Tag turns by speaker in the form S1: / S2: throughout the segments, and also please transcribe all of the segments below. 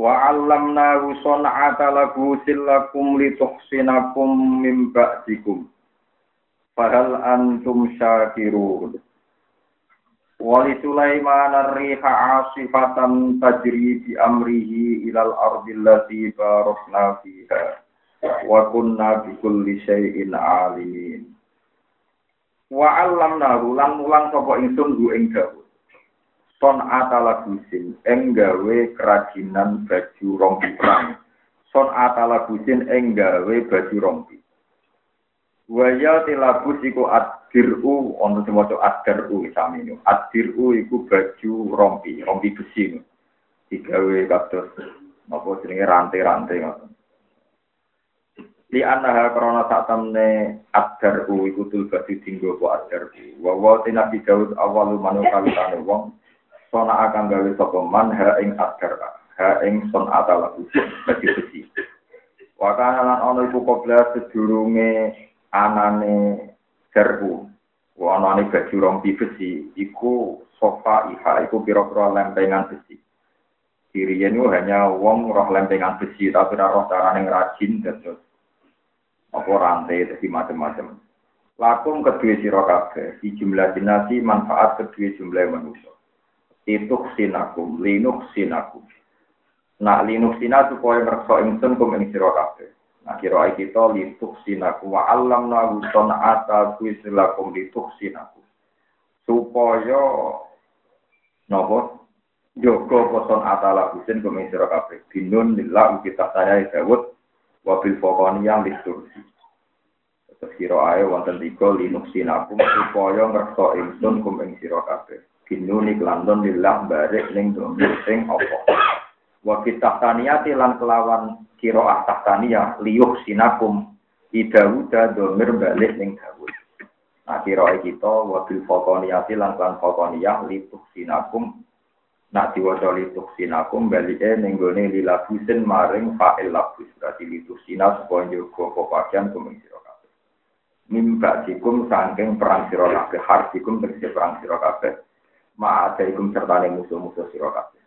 S1: Wa 'allamnahu san'ata labusin lakum lituhsinakum min ba'dikum. Fahal antum syakirun. Wa li Sulaiman ar-riha 'asifatan tajri bi amrihi ilal ardi allati barakna fiha. Wa kunna bi kulli syai'in 'alimin. Wa 'allamnahu lan mulang sapa ingsun ing Daud son atala busin enggawe kerajinan baju rompi perang. Son atala busin enggawe baju rompi. Waya tilabus iku adiru ono sing maca adiru samino adiru iku baju rompi rompi besi digawe kados napa jenenge rantai-rantai ngoten. Li annaha krana sak temne adiru iku tul baju dinggo apa adiru wa wa tinabi Daud awalu manungsa wong sona akan gawe sapa man ha ing adar ha ing son atala bagi besi wa kana lan ana iku kobla sedurunge anane serbu wa anane baju rompi besi iku sofa iha iku pira-pira lempengan besi. Diriyen hanya wong roh lempengan besi tapi roh carane ngrajin terus apa rantai jadi macam-macam. Lakum kedua sira kabeh, di jumlah dinasi manfaat kedua jumlah manusia itu sinakum, linuk sinakum. Nah, linuk sina supaya ngerso ingsun kum ing sira kabeh. Nah, kira kita lituk sinakum wa alam nahu ata kuisilakum lituk sinakum. Supaya nopo Joko poson atala husin kum ing sira kabeh. Binun lillah kita saya Dawud wabil yang litursi. Terus kira ae wonten tiga linuk sinakum supaya ngerso ingsun kum ing sira binuni kelanton lillah barik ning domir sing apa? Wa kitahtaniyati lan kelawan kiroah tahtaniyah liyuh sinakum idawuda domir balik ning dawud. Nah kiroah kita wa bil fokoniyati lan lan fokoniyah lituh sinakum nak diwaca lituh sinakum balike ning gone lilabusin maring fa'il labus. Berarti lituh sina supaya njogo pepakian kumeng sira mimba dikum saking perang sira kabeh hardikum tegese perang sira ma'adaikum serta musuh-musuh sira kabeh.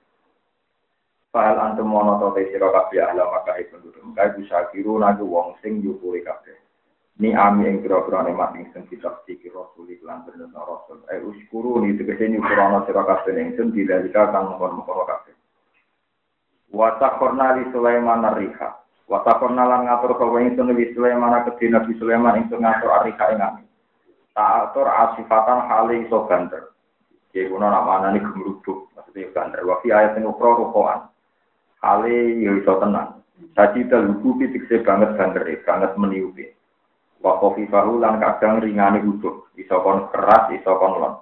S1: Fahal antum mono to te sira kabeh ahla Makkah penduduk Mekah bisa kiru nagu wong sing nyukuri kabeh. Ni ami ing kira-kira nikmat ing sing kita siki rasul iklan bener rasul. Eh uskuru ni tegese nyukurana sira kabeh ing sing dilalika kang mongkon-mongkon kabeh. Wa li Sulaiman ar-riha. Wa taqorna ngatur kowe ing sing li Sulaiman kedhi Nabi Sulaiman ing ngatur ar-riha ing ami. Ta'atur asifatan hali iso banter. Ya kuno nama nih gemeruduk, maksudnya bandar. Wafi ayat yang ukro rukoan. Hale ya iso tenang. Tadi terluku pitikse banget bandar, banget meniupi. Wakofi fahu lan kadang ringani huduk. Iso kon keras, iso kon lon.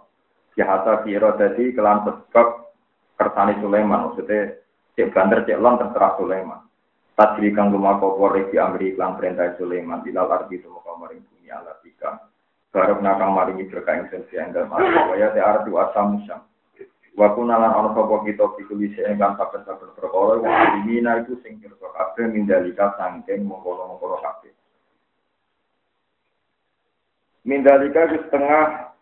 S1: Jahata kira tadi kelan sebab kersani Sulaiman. Maksudnya cek bandar cek lon terserah Sulaiman. Tadri kang lumaku korek di Amri iklan perintah Sulaiman. Bilal arti itu muka maring bumi alat ikam. Barok nakang maringi berkah sensi enggal mari waya te arep asam musam. Wa kunalan ana sapa kita pikuli sing kan saben-saben perkara wa alimina itu sing pirsa kabeh mindalika sangking mongkon-mongkon kabeh. Mindalika itu setengah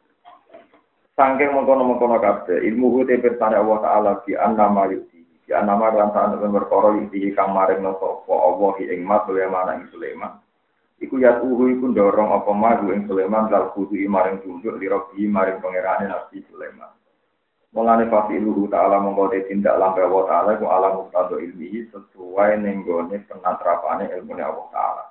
S1: sangking mongkon-mongkon kabeh. Ilmu te pirtane Allah taala bi annama yuti. Bi annama lan ta'ala perkara yuti kang maring sapa Allah ing mat Sulaiman ing Sulaiman. Iku ya uhu iku dorong apa madu ing Sulaiman lal kudu maring tunduk lirobi maring pangerane Nabi Sulaiman. Mulane fasi luhu ta'ala mongko tindak lampe Allah ta'ala iku alam muktado ilmihi sesuai nenggone penatrapane ilmu Allah ta'ala.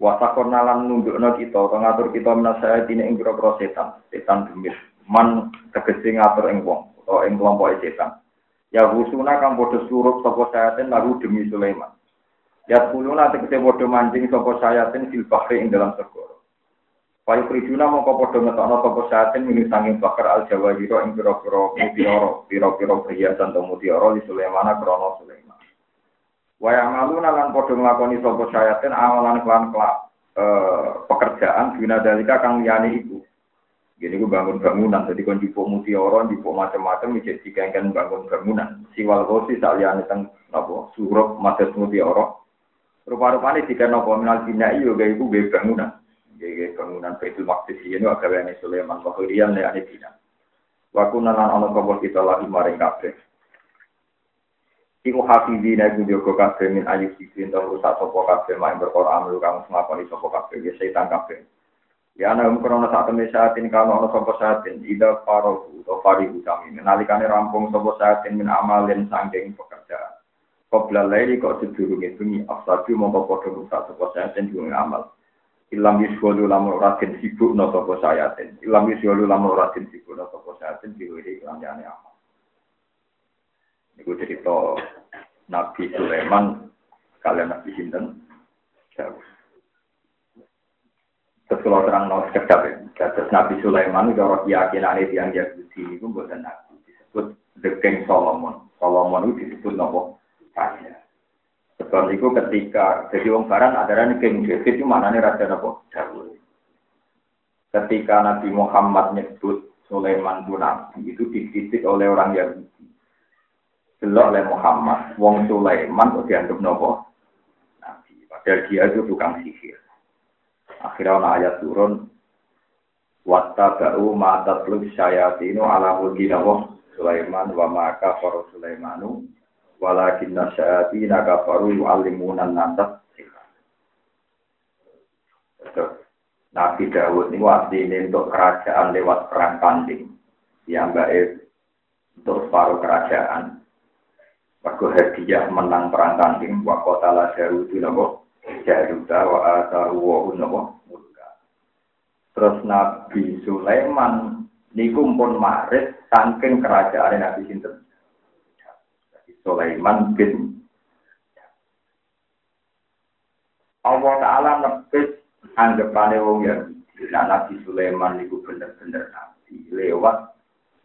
S1: Wasakor nalan nunjukno kita, atau ngatur kita menasaya dini ing biro setan, setan demit. Man tegesi ngatur ing wong, atau ing kelompok setan. Ya husuna kang bodoh surup sopo sayatin lalu demi Sulaiman. Ya kuluna tegese padha mancing sapa sayatin fil bahri ing dalam segara. Payu krijuna mongko padha ngetokno sapa sayatin mini sanging bakar al jawahiro ing pira-pira mutiara, pira-pira perhiasan to mutiara di Sulaiman krana Sulaiman. Wa yamaluna lan padha nglakoni sapa syayatin amalan kelan kelak eh, pekerjaan guna dalika kang liyane iku. Gini gue bangun bangunan, jadi kon jipuk mutiara, jipuk macam-macam, jadi kengken bangun bangunan. Siwal kosi salian teng apa surup madas mutiara. Rupa-rupanya jika nopo minal bina iyo gaya ibu gaya bangunan. Gaya bangunan Baitul Maqdis ini agawene Sulaiman Wakhirian ya ane bina. Waku nanan ono kabur kita lagi maring kabeh. Iku hafidina iku jogo kabeh min ayu sikin tau rusak sopo kabeh main berkora amlu kamu ngakoni sopo kabeh ya setan kabeh. Ya ana um krono sak temne saatin kalau ana sapa saatin ida faro utawa fari utami nalikane rampung sapa saatin min amalin sangking pekerjaan. Qabla laili kok sedurunge bengi afsadu mongko padha rusak sapa saatin duwe amal. Ilam yuswalu lamun ora den sibuk no sapa saatin. Ilam yuswalu lamun ora den sibuk no sapa saatin diwe lamyane amal. Iku cerita Nabi Sulaiman kalian Nabi Sinten. Jauh. Terus kalau terang nol sekedap ya, terus Nabi Sulaiman orang keyakinan itu yang Yahudi itu bukan Nabi disebut the King Solomon. Solomon itu disebut nopo raja. Sebab itu ketika jadi orang Barat ada King David itu mana nih raja nopo Dawud. Ketika Nabi Muhammad nyebut Sulaiman itu Nabi itu dikritik oleh orang Yahudi. Delok oleh Muhammad, Wong Sulaiman itu dianggap nopo Nabi. Padahal dia itu tukang sihir. Akhirnya ada ayat turun. Watta ba'u ma'atat luk syayatinu ala mulki Sulaiman wa maka Sulaimanu walakin nasyayatina kafaru yu'allimunan nasab Nabi Dawud ini waktu ini untuk kerajaan lewat perang tanding. Yang baik untuk separuh kerajaan. Waktu hadiah menang perang tanding. Wakotala Dawud itu Jaruta wa atahu wa mulka. Terus Nabi Sulaiman niku pun marit saking kerajaan Nabi sinten. Sulaiman bin Allah Ta'ala nepis anggapane wong ya nah, Nabi Sulaiman niku bener-bener nabi lewat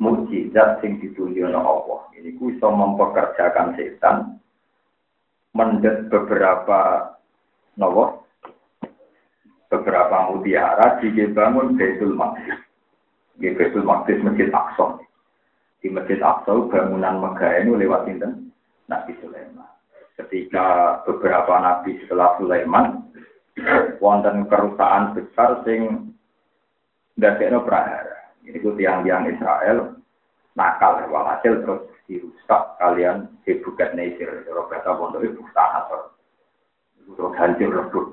S1: mukjizat sing ditunjukno Allah. Ini ku iso mempekerjakan setan mendet beberapa nopo beberapa mutiara dibangun Baitul Maqdis. Di Baitul Maqdis Masjid Aqsa. Di Masjid Aqsa bangunan megah ini lewat sinten Nabi Sulaiman. Ketika beberapa nabi setelah Sulaiman wonten kerusakan besar sing ndadekno prahara. Ini ku tiang-tiang Israel nakal walhasil terus dirusak kalian hebukat Nasir. Kalau kata pondok itu Tanasor untuk hancur lebur.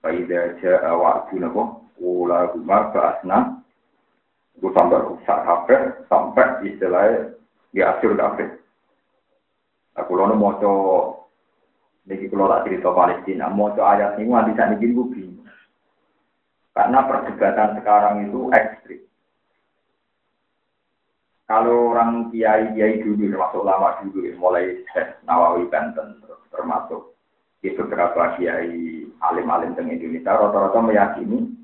S1: Faida ja'a wa'du nabo, ula rumah ba'asna, itu sampai rusak kabeh, sampai istilahnya diatur kabeh. Aku lalu mau niki kalau tak cerita Palestina, mau ayat ini nanti saya bikin bingung. Karena perdebatan sekarang itu ekstrim. Kalau orang kiai kiai dulu termasuk lama dulu, mulai Nawawi Banten termasuk di beberapa kiai alim-alim di Indonesia rata-rata meyakini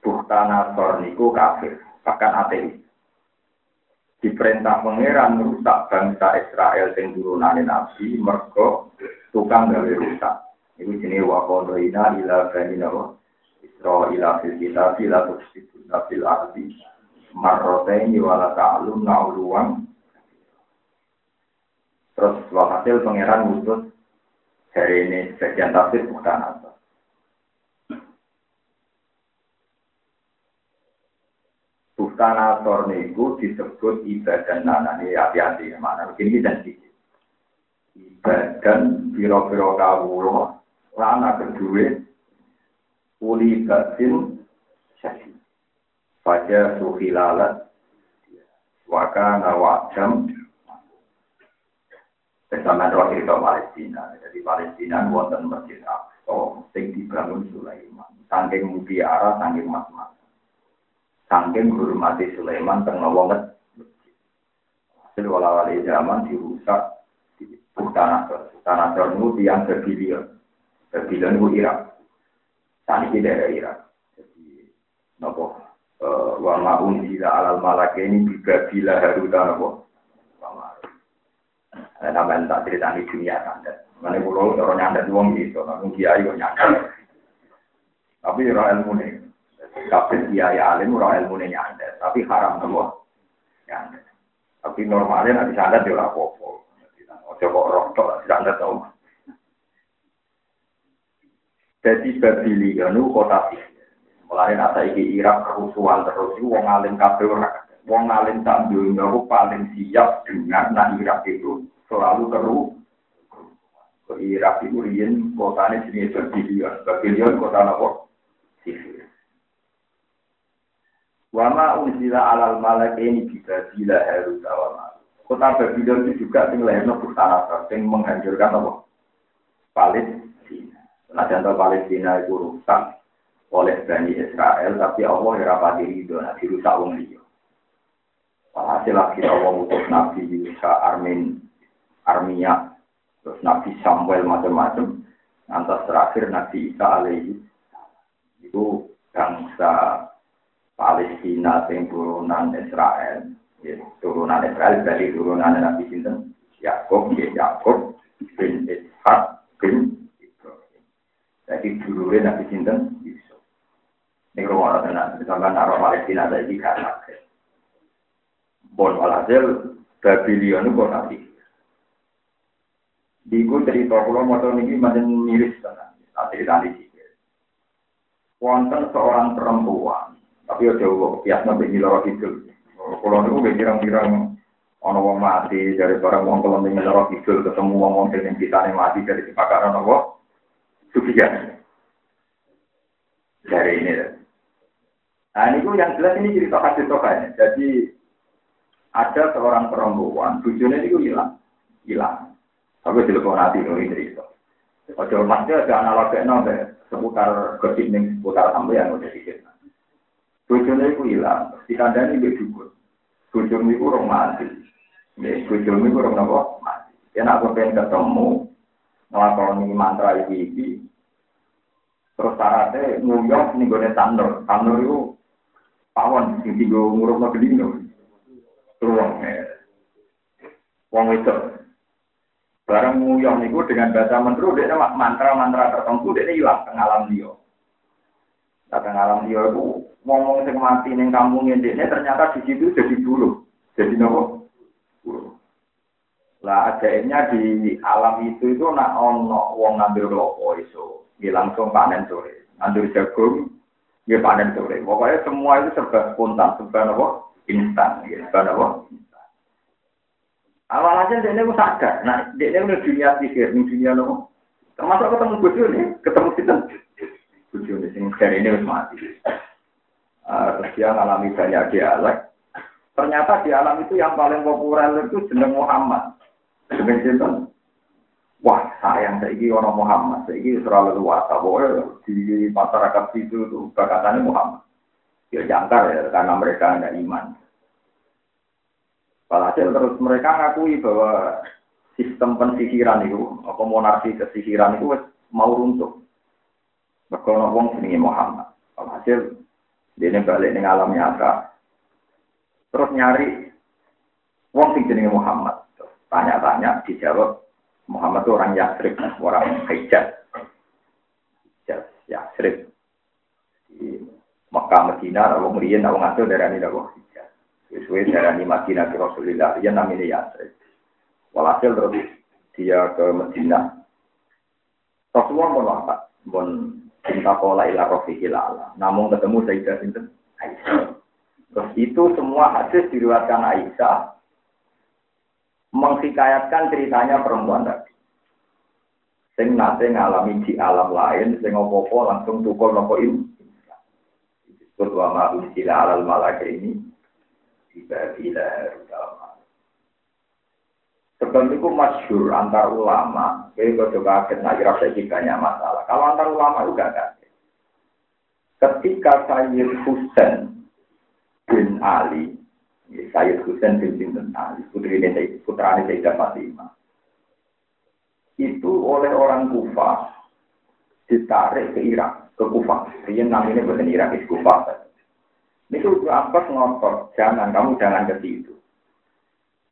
S1: Bukta Nasor niku kafir, bahkan ateis. Diperintah pangeran merusak bangsa Israel yang turunane Nabi, mergo tukang gawe rusak. Iku jenis wakodoina ila bani nawa. Israel fil kitab ila tuksibuna fil ardi marrotaini wala ta'alum na'uluwan. Terus hasil pangeran ngutus dari ini sekian tafsir bukan asor niku disebut ibadah nana ini hati-hati mana begini dan sedikit. Ibadah biro-biro kawulo lana kedua uli batin syahid pada suhilalat wakana wajam bersama dua cerita Palestina. Jadi Palestina wonten masjid Aqsa sing dibangun Sulaiman. Saking mutiara, saking mas-mas. Saking hormati Sulaiman tengah wonget Hasil wala-wali zaman dirusak di tanah tanah itu yang berbilion. Berbilion itu Irak. Saat ini daerah Irak. Jadi, nopo Eh, wa ma'un ila alal malak ini juga bila haruta apa Nah, namanya tak cerita di dunia santet. Mana pulau orang nyantet uang gitu, namun kiai kok nyantet. Tapi orang ilmu nih, kabeh kiai alim orang ilmu nih nyantet, tapi haram semua nyantet. Tapi normalnya nanti santet dia apa-apa. Ojo kok rontok, santet tau. Jadi Babilia itu kota. Mulai nasa iki Irak kerusuhan terus itu wong alim kabeh ora. Wong alim tak dunia paling siap dengan nak Irak itu selalu keru. Ke Irak itu riyen kotane jenis Babilia. Babilia kota nopo? Sifir. Wama unzila alal malak ini juga bila harus awal Kota Babylon itu juga sing lahirno Bukhara, sing menghancurkan apa? Palestina. Nah, contoh Palestina itu rusak oleh Bani Israel, tapi Allah rapati ridho, nah dirusak wong liya. Hasil lagi Allah mutus Nabi Yusa Armin, Armia, terus Nabi Samuel macam-macam, nanti terakhir Nabi Isa alaihi itu bangsa Palestina yang turunan Israel, ya, turunan Israel dari turunan Nabi Sinten, Yakob, ya Yakob bin Ishak bin Ibrahim. Jadi dulunya Nabi Sinten, ini rumah tenan, misalkan naruh Palestina ada di karena Bon walhasil Babylon itu kota di Iku cerita kalau mau ini macam miris tenan, tak cerita sini. Wonten seorang perempuan, tapi ya jauh biasa nabi lorok itu. Kalau itu kira-kira ono wong mati dari barang wong kalau ning lorok itu ketemu wong wong sing kita mati dari kebakaran apa? Sugihan. Dari ini Nah, ini yang jelas ini cerita hadis sokannya. Jadi ada seorang perempuan, tujuannya itu hilang, hilang. Tapi telepon nanti ini cerita. Ojo masnya ada analog kayak seputar gosip nih seputar sampai yang udah dikit. Tujuannya itu hilang. Di kandang ini dukun. Tujuannya itu orang mati. Ya, tujuannya itu orang apa? Mati. Ya, nak pengen ketemu, ngelakoni mantra ini, terus syaratnya nguyong nih gue tandur. Tandur itu pawon sing dienggo ngurupno gedino. Ruang. Wong itu. Barang nguyong niku dengan bahasa mentru dia mantra-mantra tertentu dia hilang teng alam dia. Teng alam dia itu ngomong sing mati ning kampung ini ternyata di situ jadi dulu. Jadi nopo? Lah ajaibnya di alam itu itu nak ono wong ngambil kelopo iso, langsung panen sore. Ngambil jagung, Ya panen sore. Pokoknya semua itu serba spontan, serba apa? Instan, ya, serba apa? Awal aja dia ini sadar. Nah, dia ini dunia pikir, dunia nopo. Termasuk ketemu bojo nih, ketemu kita. Bojo nih, sing ini harus mati. Uh, terus dia ngalami banyak dialek. Ternyata di alam itu yang paling populer itu jeneng Muhammad. Jeneng sinten? Wah, sayang saiki orang Muhammad, saiki terlalu luas. Di masyarakat itu bakatannya Muhammad. Ya jangkar ya, karena mereka ada iman. Walhasil terus mereka ngakui bahwa sistem pensihiran itu, apa monarki kesihiran itu mau runtuh. Mereka wong jenenge Muhammad. Walhasil dia balik ning alam nyata. Terus nyari wong sing jenenge Muhammad. Tanya-tanya dijawab Muhammad itu orang Yasrib, orang Hijaz. Hijaz, Yasrib. Di Mekah, Medina, kalau kemudian kalau ngatur dari ini dakwah Hijaz. Sesuai dari ini Madinah ke Rasulullah, dia namanya Yasrib. Walhasil terus dia ke Medina. Rasulullah pun wafat, pun cinta pola ila rofiqil ala. Namun ketemu Sayyidah Sinten Aisyah. Terus itu semua hadis diriwatkan Aisyah menghikayatkan ceritanya perempuan tadi. Sing nate ngalami di alam lain, sing opo-opo langsung tukul nopo ini. Disebut wa ma unsila alal malaka ini. Tiba bila dalam Sebab itu masyur antar ulama. Jadi coba kaget, nah kira banyak masalah. Kalau antar ulama juga kaget. Ketika Sayyid Husain bin Ali Sayyid Husain bin Sinten Ali, putri ini putra ini Sayyidah Fatimah. Itu oleh orang Kufah ditarik ke Irak, ke Kufah. Dia namanya bukan Irak, itu Kufah. Ini apa ngotot, jangan kamu jangan ke situ.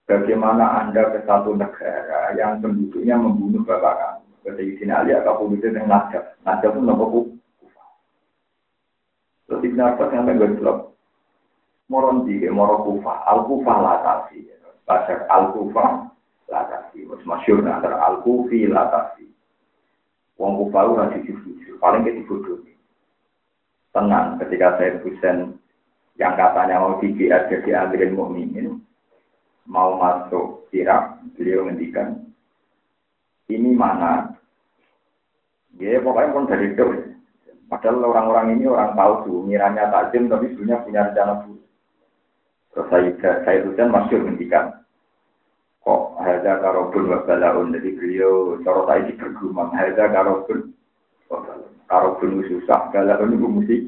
S1: Bagaimana Anda ke satu negara yang penduduknya membunuh bapak kamu? Kata Ibn Ali, apa penduduk yang Najaf? Najaf itu nama Kufah. Terus Ibn Abbas yang pengen gelap. Moron di Moro Kufah. Al-Kufah latasi. Bahasa Al-Kufah latasi. Masyur antara Al-Kufi latasi. Wong itu nanti jujur. Paling kayak dibodoh. Tenang ketika saya Husain yang katanya mau DPR jadi Amirin Mukminin mau masuk Irak, beliau ngendikan, ini mana? Ya pokoknya pun dari itu. Padahal orang-orang ini orang palsu, miranya takjim tapi sebenarnya punya rencana buruk. Terus saya, saya Husain masuk ngendikan, kok ada karobun wabalaun, jadi beliau cara saya bergumam, ada karobun karobun susah, balaun itu musik.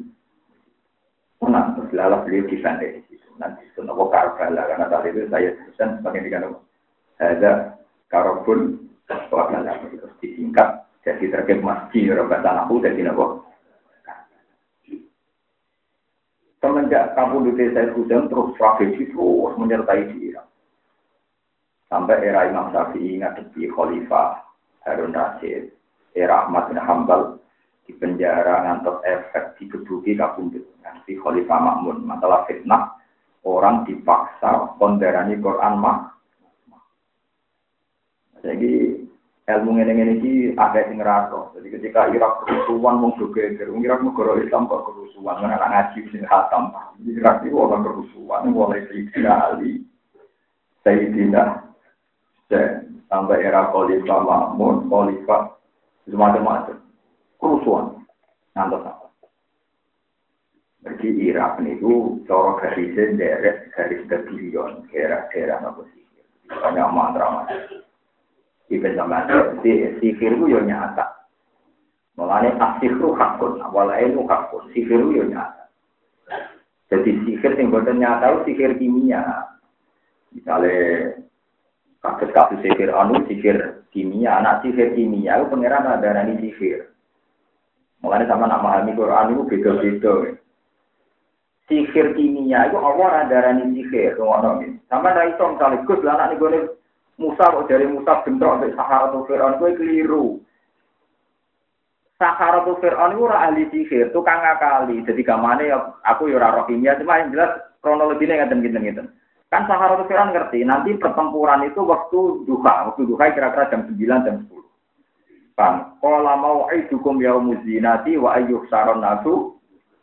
S1: Tenang, terus lalu beliau disandai nanti senopo karbala karena tadi itu saya pesan sebagai dikatakan ada karobun karbala terus disingkat jadi terkait masjid orang anakku jadi nopo semenjak kampung di saya hujan terus strategi terus menyertai di Irak. Sampai era Imam Syafi'i ngadepi Khalifah Harun Rashid era Ahmad bin Hambal di penjara ngantos efek dikebuki kabundut nanti Khalifah Makmun. Masalah fitnah orang dipaksa konderani Quran mah. Jadi ilmu ini ini ki ada yang ngerasa. Jadi ketika Irak kerusuhan mau juga gerung Irak negara Islam kok kerusuhan kan anak ngaji sing hatam. Irak itu orang kerusuhan mulai Sayyidina Ali, Sayyidina sampai era Khalifah Mahmud, Khalifah semacam-macam kerusuhan. Nanti jadi Irak itu cara garisnya derek garis kebilion, daerah-daerah apa sih? Banyak mantra mas. Ikan sama si sihir itu yo nyata. Mulanya asihru hakun, itu hakun, sihir itu yo nyata. Jadi sihir yang buatan nyata itu sihir kimia. Misalnya kasus-kasus sihir anu, sihir kimia, anak sihir kimia itu pengiran ada nani sihir. Mulanya sama nama Al Quran itu beda-beda sihir kimia itu Allah darani sihir ngono iki. Sampe ra iso misale Gus lah anak nggone Musa kok dari Musa bentrok Sahara tuh Fir'aun kowe keliru. Sahara tuh Fir'aun itu ora ahli sihir, tukang ngakali. Jadi gamane ya aku ya ora roh kimia, cuma yang jelas kronologinya ngaten ngeten ngeten. Kan Sahara tuh Fir'aun ngerti, nanti pertempuran itu waktu duha, waktu duha kira-kira jam 9 jam 10. Bang, kalau mau aidukum yaumuz zinati wa ayyuh saron nasu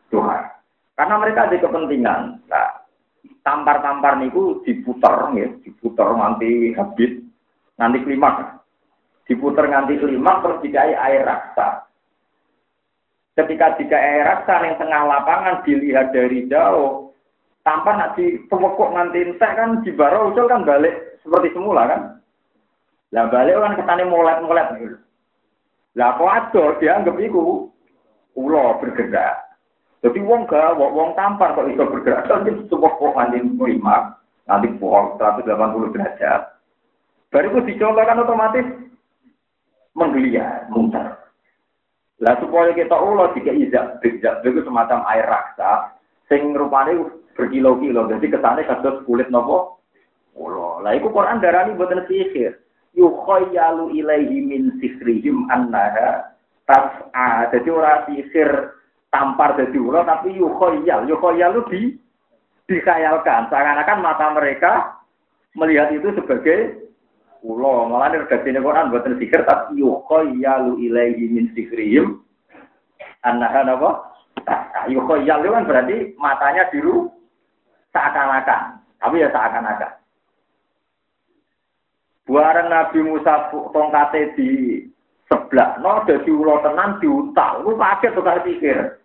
S1: duha. Karena mereka ada kepentingan. Nah, tampar-tampar niku diputar ya, diputar nanti habis, nanti klimak. Diputar nanti klimak terus dikai air raksa. Ketika jika air raksa yang tengah lapangan dilihat dari jauh, tanpa nanti pemokok nanti entek kan di baro ucul kan balik seperti semula kan. Lah balik kan ketane molet-molet gitu. Lah kok adol dianggap iku ulo bergerak. Jadi wong gak, wong tampar kok bisa bergerak, kan sebuah kok nanti lima, nanti pohon 180 derajat. Baru itu dicontohkan otomatis menggeliat, muter. Lah supaya kita ulah jika izak, izak itu semacam air raksa, sing rupanya berkilo-kilo, jadi kesannya kasus kulit nopo. Allah, lah itu Quran darani buatan sihir. Yukhayyalu ilaihi min sihrihim annaha tas'a. Jadi orang sihir tampar jadi ulo tapi yukhoyal. Yukhoyal itu di dikhayalkan. Seakan-akan mata mereka melihat itu sebagai ulo malah ini redaksi Quran buat zikir tapi yukhoyalu ilaihi min anahan apa? Yukhoyal itu kan berarti matanya biru seakan-akan. Tapi ya seakan-akan. Buaran Nabi Musa tongkate di sebelah, no jadi ulo tenan diutal, lu kaget tuh pikir.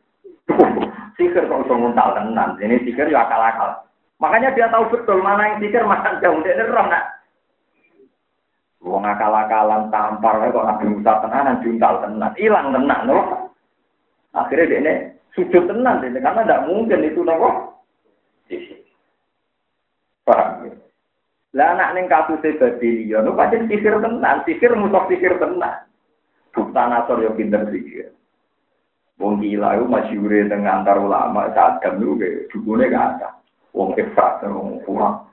S1: Sikir kok bisa nguntal tenan. Ini sikir ya akal-akal. Makanya dia tahu betul mana yang sikir, mana yang jauh. Dia roh nak. Wong akal-akalan tampar kok Nabi Musa tenan juntal tenan. Hilang tenan loh. Akhirnya dia ini sujud tenan ini karena tidak mungkin itu nopo. Paham ya? Lah anak ning kasuse Babylon, nu pancen sikir tenan, sikir musuh sikir tenan. Bukta nasor yo pinter sikir. Wong gila itu masyure dengan antar ulama sadam itu kayak dukune gak ada. Wong efrat, wong kurang.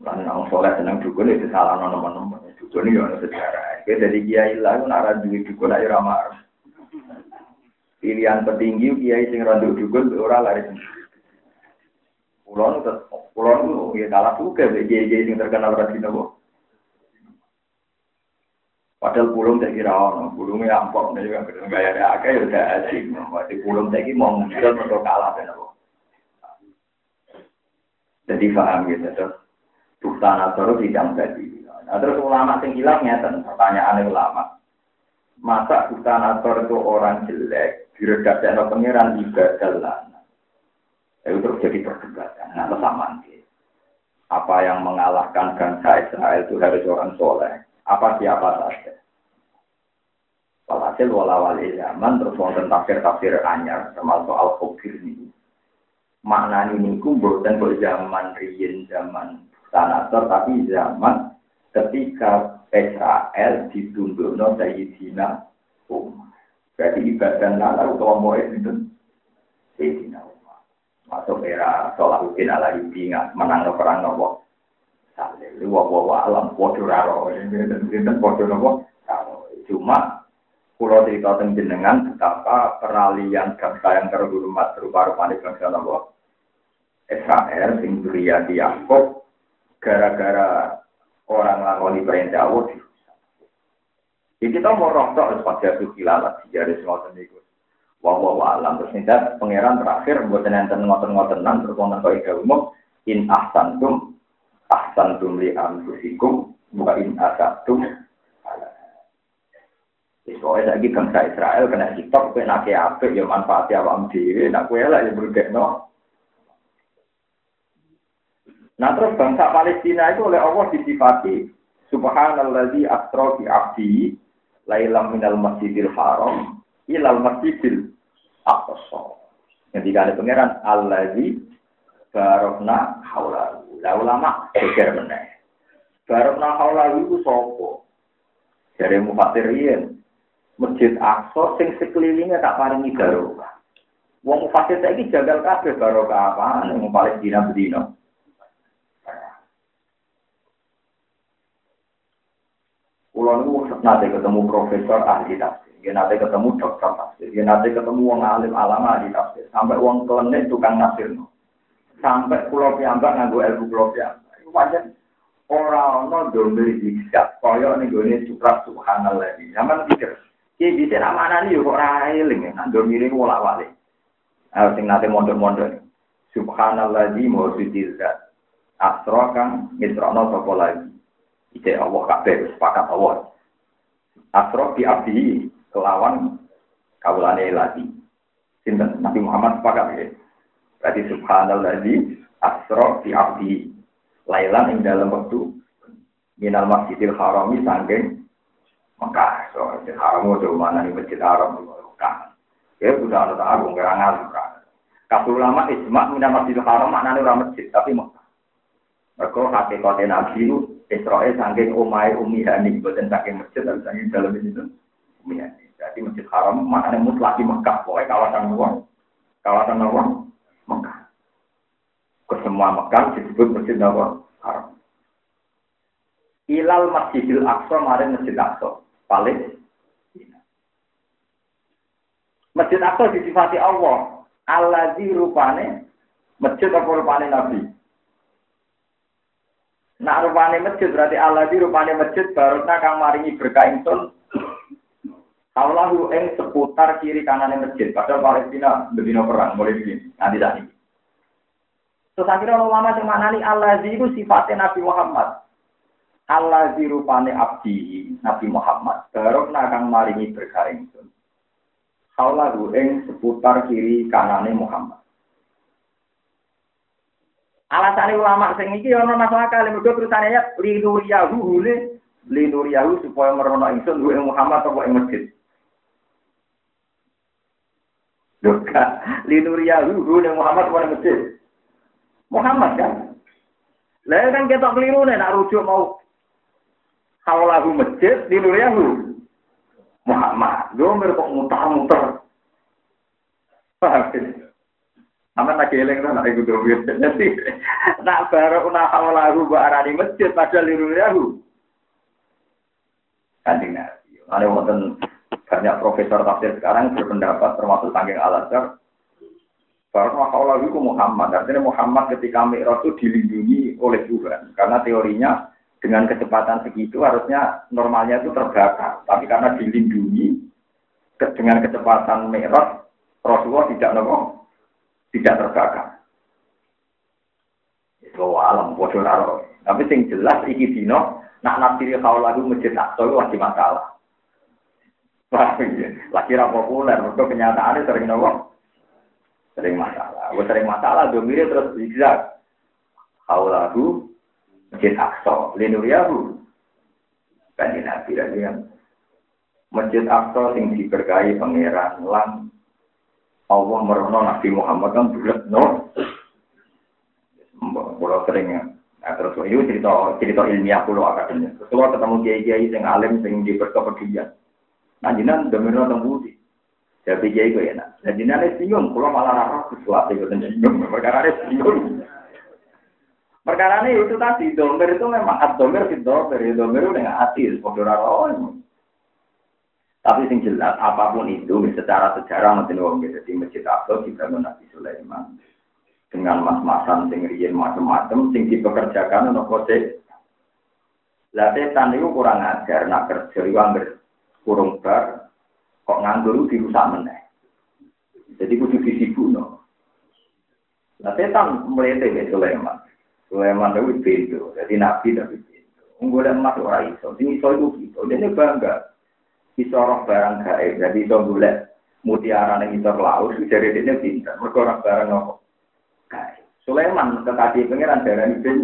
S1: Nang soleh seneng dukun itu salah nomor-nomor. Dukun itu ada sejarah. Oke, kiai lah itu nara duit dukun aja ramah. Pilihan petinggi kiai sing randu dukun ora lari Pulau itu, itu ya kalah juga, kiai-kiai yang terkenal rajin nopo. Padahal pulau saya kira ono, pulungnya ampok, nih juga gaya ada akeh ya udah asik. Di pulau saya kira mau muncul untuk kalah kan nopo. Jadi paham gitu, terus buktan atau tidak jadi. Nah, terus ulama sing hilang ngeten, pertanyaan ulama. Masa buktan atau itu orang jelek, diredakkan pangeran ibadah lah itu terus jadi perdebatan. Nah, kesamaan Apa yang mengalahkan bangsa Israel itu harus orang soleh. Apa siapa saja. Walhasil wala-wali zaman terus wonten tafsir-tafsir anyar termasuk al-khubir ini. Makna ini ku bukan zaman riyin zaman sanator tapi zaman ketika Israel no Sayyidina Umar. Berarti ibadah nala utawa mau itu Sayyidina masuk era Salahuddin ala Yubi menang perang nopo? Saleh. Lu wa alam podo raro ini podo nopo? Cuma pulau cerita tentang jenengan betapa peralihan bangsa yang terhormat berupa rupanya bangsa nopo? Israel sing di Yakob gara-gara orang lakoni perintah Allah Jadi kita mau roh pada suki lalat sejarah semua sendiri wa wa alam. Terus nindat pangeran terakhir buat nenten ngoten-ngotenan terus wonten kok ida umum in ahsantum ahsantum li anfusikum buka in asatum Soalnya lagi bangsa Israel kena hitok, kena apik, ya manfaatnya awam diri, nak kue lah ya bergek no. Nah terus bangsa Palestina itu oleh Allah disifati Subhanalladzi asra bi abdi lailam minal masjidil haram ilal masjidil aqsa. Ketika ada pangeran allazi barokna haulahu. Lah ulama geger meneh. Barokna haulahu itu sapa? Dari mufassirin Masjid Aqsa sing sekelilingnya tak paringi barokah. Wong mufasir saiki jagal kabeh barokah apa ning Palestina bedino. Kulo niku nate ketemu profesor ahli tafsir. Dia nanti ketemu dokter tafsir, dia nanti ketemu wong alim alama di tafsir, sampai wong klenik tukang tafsir. Sampai pulau piambak nganggo ilmu pulau piambak. Itu wajar orang no domir hijab, koyok nih gue supra subhanallah. Zaman pikir, Ki bisa nama nani yuk eling, nak domir ini wala wali. Nah, sing nanti mondor-mondor. Subhanallah di mau sudirza. Asro kang misrono sopo lagi. Ide Allah kabeh sepakat Allah. Asro di abdi kelawan kawulane lagi. Sinten Nabi Muhammad sepakat ya. Berarti subhanalladzi asra fi abdi lailan ing dalam waktu minal masjidil harami sangking Mekah. So, masjid haram itu mana nih masjid haram Mekah. Ya sudah ada agung nggak ngalim kan. Kabul ulama ijma minal masjidil haram maknanya orang masjid tapi Mekah. Mereka hakikatnya Nabi itu Israel sangking umai umi hani buatan saking masjid tapi saking dalam itu umi hani. Jadi Masjid Haram maknanya mutlak di Mekah, pokoknya kawasan luar. Kawasan luar Mekah. Ke semua Mekah disebut Masjid Haram. Ilal Masjidil Aqsa mari Masjid Aqsa. Paling Masjid Aqsa disifati Allah. Allah di rupane masjid apa rupane Nabi? Nah rupane masjid berarti Allah di rupane masjid barokna kang maringi berkah ingsun Allahu eng seputar kiri kanan masjid. Padahal Palestina berbina perang mulai begini. Nanti tadi. Terus akhirnya ulama yang mana nih Allah itu sifatnya Nabi Muhammad. Allah rupane abdi Nabi Muhammad. Barok nakang maringi berkaring itu. Allahu eng seputar kiri kanane Muhammad. Alasan ulama sing iki ana masalah kali mergo terusane ya linuriyahu hule linuriyahu supaya merono ingsun Muhammad apa ing masjid. Doka linuriyahu yang Muhammad pada masjid. Muhammad kan. Lah kan kita keliru nih nak rujuk mau haulahu masjid linuriyahu Muhammad. Gue kok mutar-mutar. Paham Sama lagi eleng kan ada kudu Jadi nak baru nak hawalahu arani masjid pada liru yahu. Kanjeng Nabi. Ada wonten banyak profesor tafsir sekarang berpendapat termasuk tanggung al bahwa hawalahu itu Muhammad. Artinya Muhammad ketika Mi'raj itu dilindungi oleh Tuhan. Karena teorinya dengan kecepatan segitu harusnya normalnya itu terbakar. Tapi karena dilindungi dengan kecepatan Mi'raj, Rasulullah tidak nopo tidak terbakar. Itu alam bodoh raro. Tapi sing jelas iki dino nak nafsiri kau lagu masjid Aqsa itu lagi masalah. Lagi ra populer, mereka kenyataannya sering nopo sering masalah. Gue sering masalah, domire terus bisa. Kau lagu masjid Aqsa, linuriyahu. Kan Nabi lagi kan. Masjid Aqsa sing diberkahi pangeran lan Allah merono Nabi Muhammad kan bulat no. Kalau sering Nah, terus itu cerita cerita ilmiah pulau akademik. Terus ketemu kiai kiai sing alim sing di berkepedulian. Nah jinan domino tembusi. Jadi kiai gue enak. Nah jinan itu bingung. Kalau malah rara sesuatu itu bingung. Perkara itu bingung. Perkara ini itu tadi domer itu memang at domer si domer. Domer itu dengan hati. Sepodo rara tapi sing jelas apa pun itu secara sejarah mungkin wong jadi masjid Aqsa dibangun Nabi Sulaiman dengan mas-masan sing riyen macam-macam sing dipekerjakan ono kode. Lah setan itu kurang ajar nak kerja itu anggar kurung bar kok nganggur dirusak meneh. Jadi kudu disibukno. Lah setan tebe Sulaiman. Sulaiman itu pintu, jadi nabi tapi pintu. Unggul emas ora iso, sing iso itu gitu. Dia bangga iso roh barang gaib. Jadi iso golek mutiara ning isor laut jadi dia pinter. Mergo ora barang gaib. Sulaiman kekasih pangeran darani bin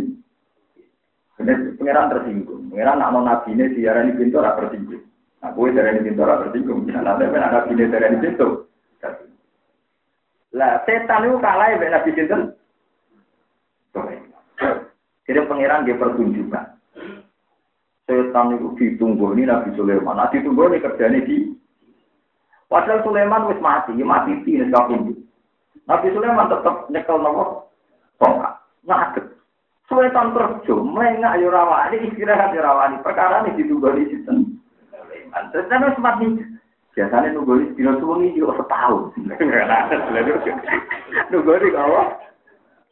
S1: Pengiran tersinggung. Pengiran nak non nabi ini diarani pintu ora tersinggung. Nah, gue darani pintu ora tersinggung. Nah, nanti kan nabi ini darani pintu. Lah, setan itu kalah ya nabi pintu. Jadi pengiran dia pertunjukan setan itu ditunggu ini Nabi Sulaiman. Nah, ditunggu ini kerjanya di. Padahal Sulaiman wis mati, ya mati di kabundut. Nabi Sulaiman tetap nyekel nopo tongkat, ngadeg. Sulaiman kerja, melengak yo rawani, istirahat yo rawani. Perkara ini ditunggu di situ. Sulaiman. Terus kan mati. Biasanya nunggu di dino suwengi yo setahun. Nunggu di kawah.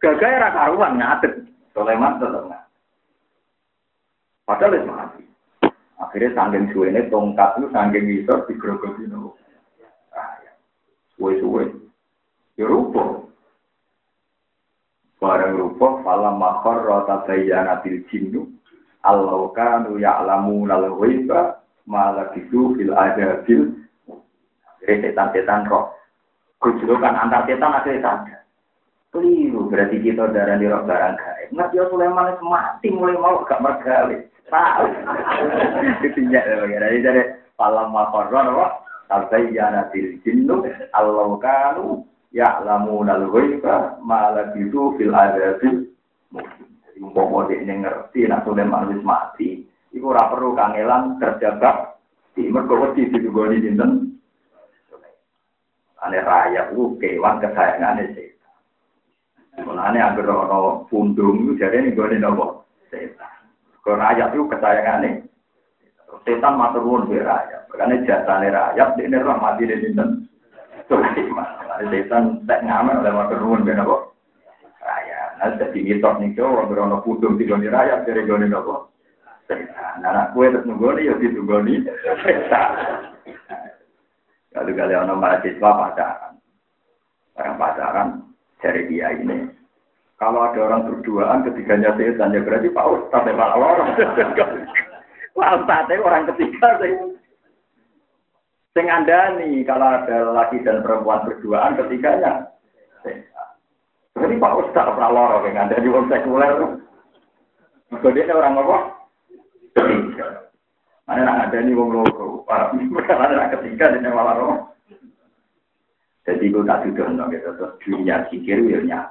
S1: Gagal ra karuan. Sulaiman tetap ngadeg. Padahal itu mati. Akhirnya sanggeng suwe tongkat itu sanggeng isor digerogoti nopo. Suwe-suwe. Ya rupa. Barang rupa, falam makhor rota bayanatil jinnu. Allah kanu ya'lamu lal ghaiba malah itu fil adabil. Akhirnya setan-setan roh. Kejulukan antar setan akhirnya sadar. Keliru berarti kita darah di roh barang gaib. Ya Sulaiman mati mulai mau gak mergali. Ketinjak ya bagaimana. Jadi dari palam makorron apa? Sampai ya nabil jinnu Allah kanu ya'lamu nal ghaiba ma itu fil adabil Jadi umpama dia ngerti nak Sulaiman wis mati, iku ora perlu kangelan kerja bak di mergo wedi ditugoni dinten ane raya ku kewan kesayangane setan. Mulane anggere ana pundung iku jarene nggone napa setan. Ke rakyat itu kesayangannya. Setan matur nuwun be rakyat. Karena jasane rakyat ini roh mati di dinten. Sulaiman. Setan tak ngamen oleh matur nuwun be napa? Rakyat. Nah, jadi mitos nih Jawa berono pudung di goni rakyat dari goni napa? Setan. Nah, kue terus nunggoni ya ditunggoni setan. Kalau kalian ono mahasiswa pacaran, orang pacaran dari dia ini kalau ada orang berduaan ketiganya setan ya berarti Pak Ustadz ya Pak orang. Pak Ustadz orang ketiga sih. Sing nih kalau ada laki dan perempuan berduaan ketiganya Berarti Pak Ustadz Pak loro yang ada di wong sekuler. Kemudian orang apa? Mana nak ada nih wong loro. Karena ada ketiga di malah. Jadi gue tak duduk gitu. Terus dunia pikir ya.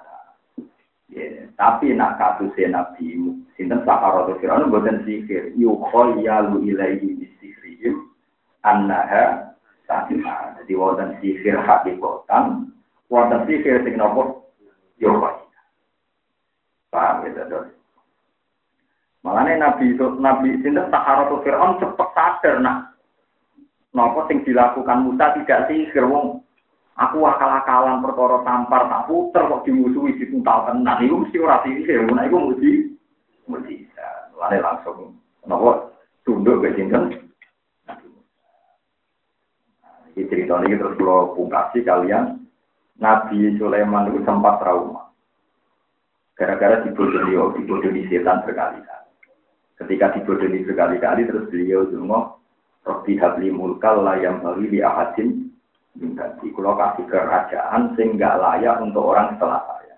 S1: Ya, tapi nak kasusnya Nabi sinten Sahara itu Fir'aun buatan sihir. Yukhayyalu ilaihi bisihrihim annaha sahima jadi wonten sihir hakikatan wonten sihir sing nopo? Yo Paham ya, Dok? Makanya Nabi Nabi sinten Saharatul Fir'aun cepet sadar nak nopo sing dilakukan Musa tidak sihir wong aku akal-akalan perkara tampar tak puter kok dimusuhi dituntal tenan iku mesti ora sihir nah iku mesti mesti Lalu langsung nopo tunduk ke sinten Ini cerita ini terus kalau pungkasi kalian Nabi Sulaiman itu sempat trauma. Gara-gara dibodohi, dibodohi setan berkali-kali. Ketika dibodohi berkali-kali, terus beliau cuma Robi habli mulkal layam bali di ahadin di kalau kasih kerajaan sehingga layak untuk orang setelah saya.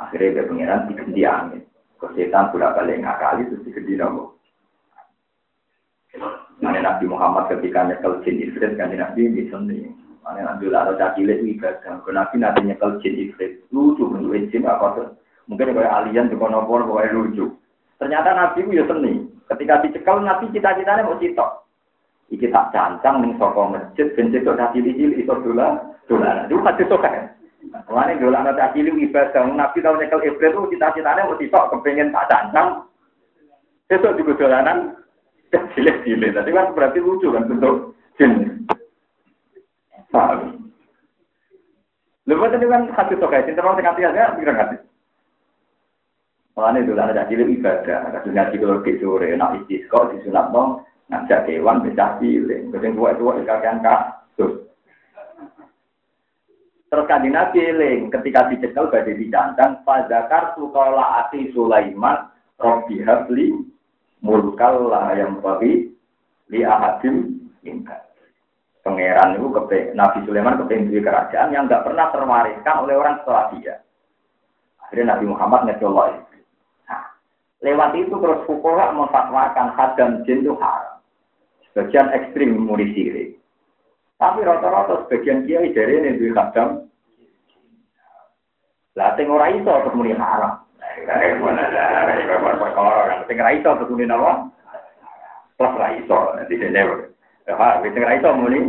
S1: Akhirnya dia pengiran diganti angin. Kesetan sudah balik ngakali terus diganti nopo. Nah, Nabi Muhammad ketika nyekel jin ifrit kan Nabi bisa nih. Mana Nabi lah ada cilik ibadah. Kalau Nabi nanti nyekel jin ifrit lucu menurut jin apa tuh? Mungkin kayak alien di kono kono lucu. Ternyata Nabi itu ya seni. Ketika dicekal Nabi cita-citanya mau citok. Iki tak cancang nih soko masjid, ben cedok tak cilik-cilik itu dolar, dolar. Itu hati suka kan? Mulane dolar tak cilik ibadah. Nabi tahu nyekel ifrit itu cita-citanya mau citok, kepengen tak cancang. Itu juga dolanan, cilik-cilik. Tadi kan berarti lucu kan bentuk jin. Paham? Tadi kan hati sokai, cinta orang tinggal tinggal ya, pikir hati. Makanya itu ada cilik ibadah, ada ngaji kalau sore, nak istisqo, disunat dong, ngajak hewan, pecah cilik, kemudian tua-tua dikatakan kasus. Terus kanjeng Nabi ketika dicekel badai dicancang pada kartu kala ati Sulaiman Robi Habli mulkal lah yang bagi li ahadim ingkar pangeran itu kepe, Nabi Sulaiman kepengen kerajaan yang nggak pernah terwariskan oleh orang setelah dia. Akhirnya Nabi Muhammad ngecolok. Nah, lewat itu terus Fukuhak memfatwakan hadam jin itu haram. Sebagian ekstrim muri sirik. Tapi rata-rata sebagian kiai dari ini duit hadam. Lah sing ora iso terus muni haram. Sing ora iso terus muni apa? Plus ra iso, nanti dene. Ya, wis ora iso muni.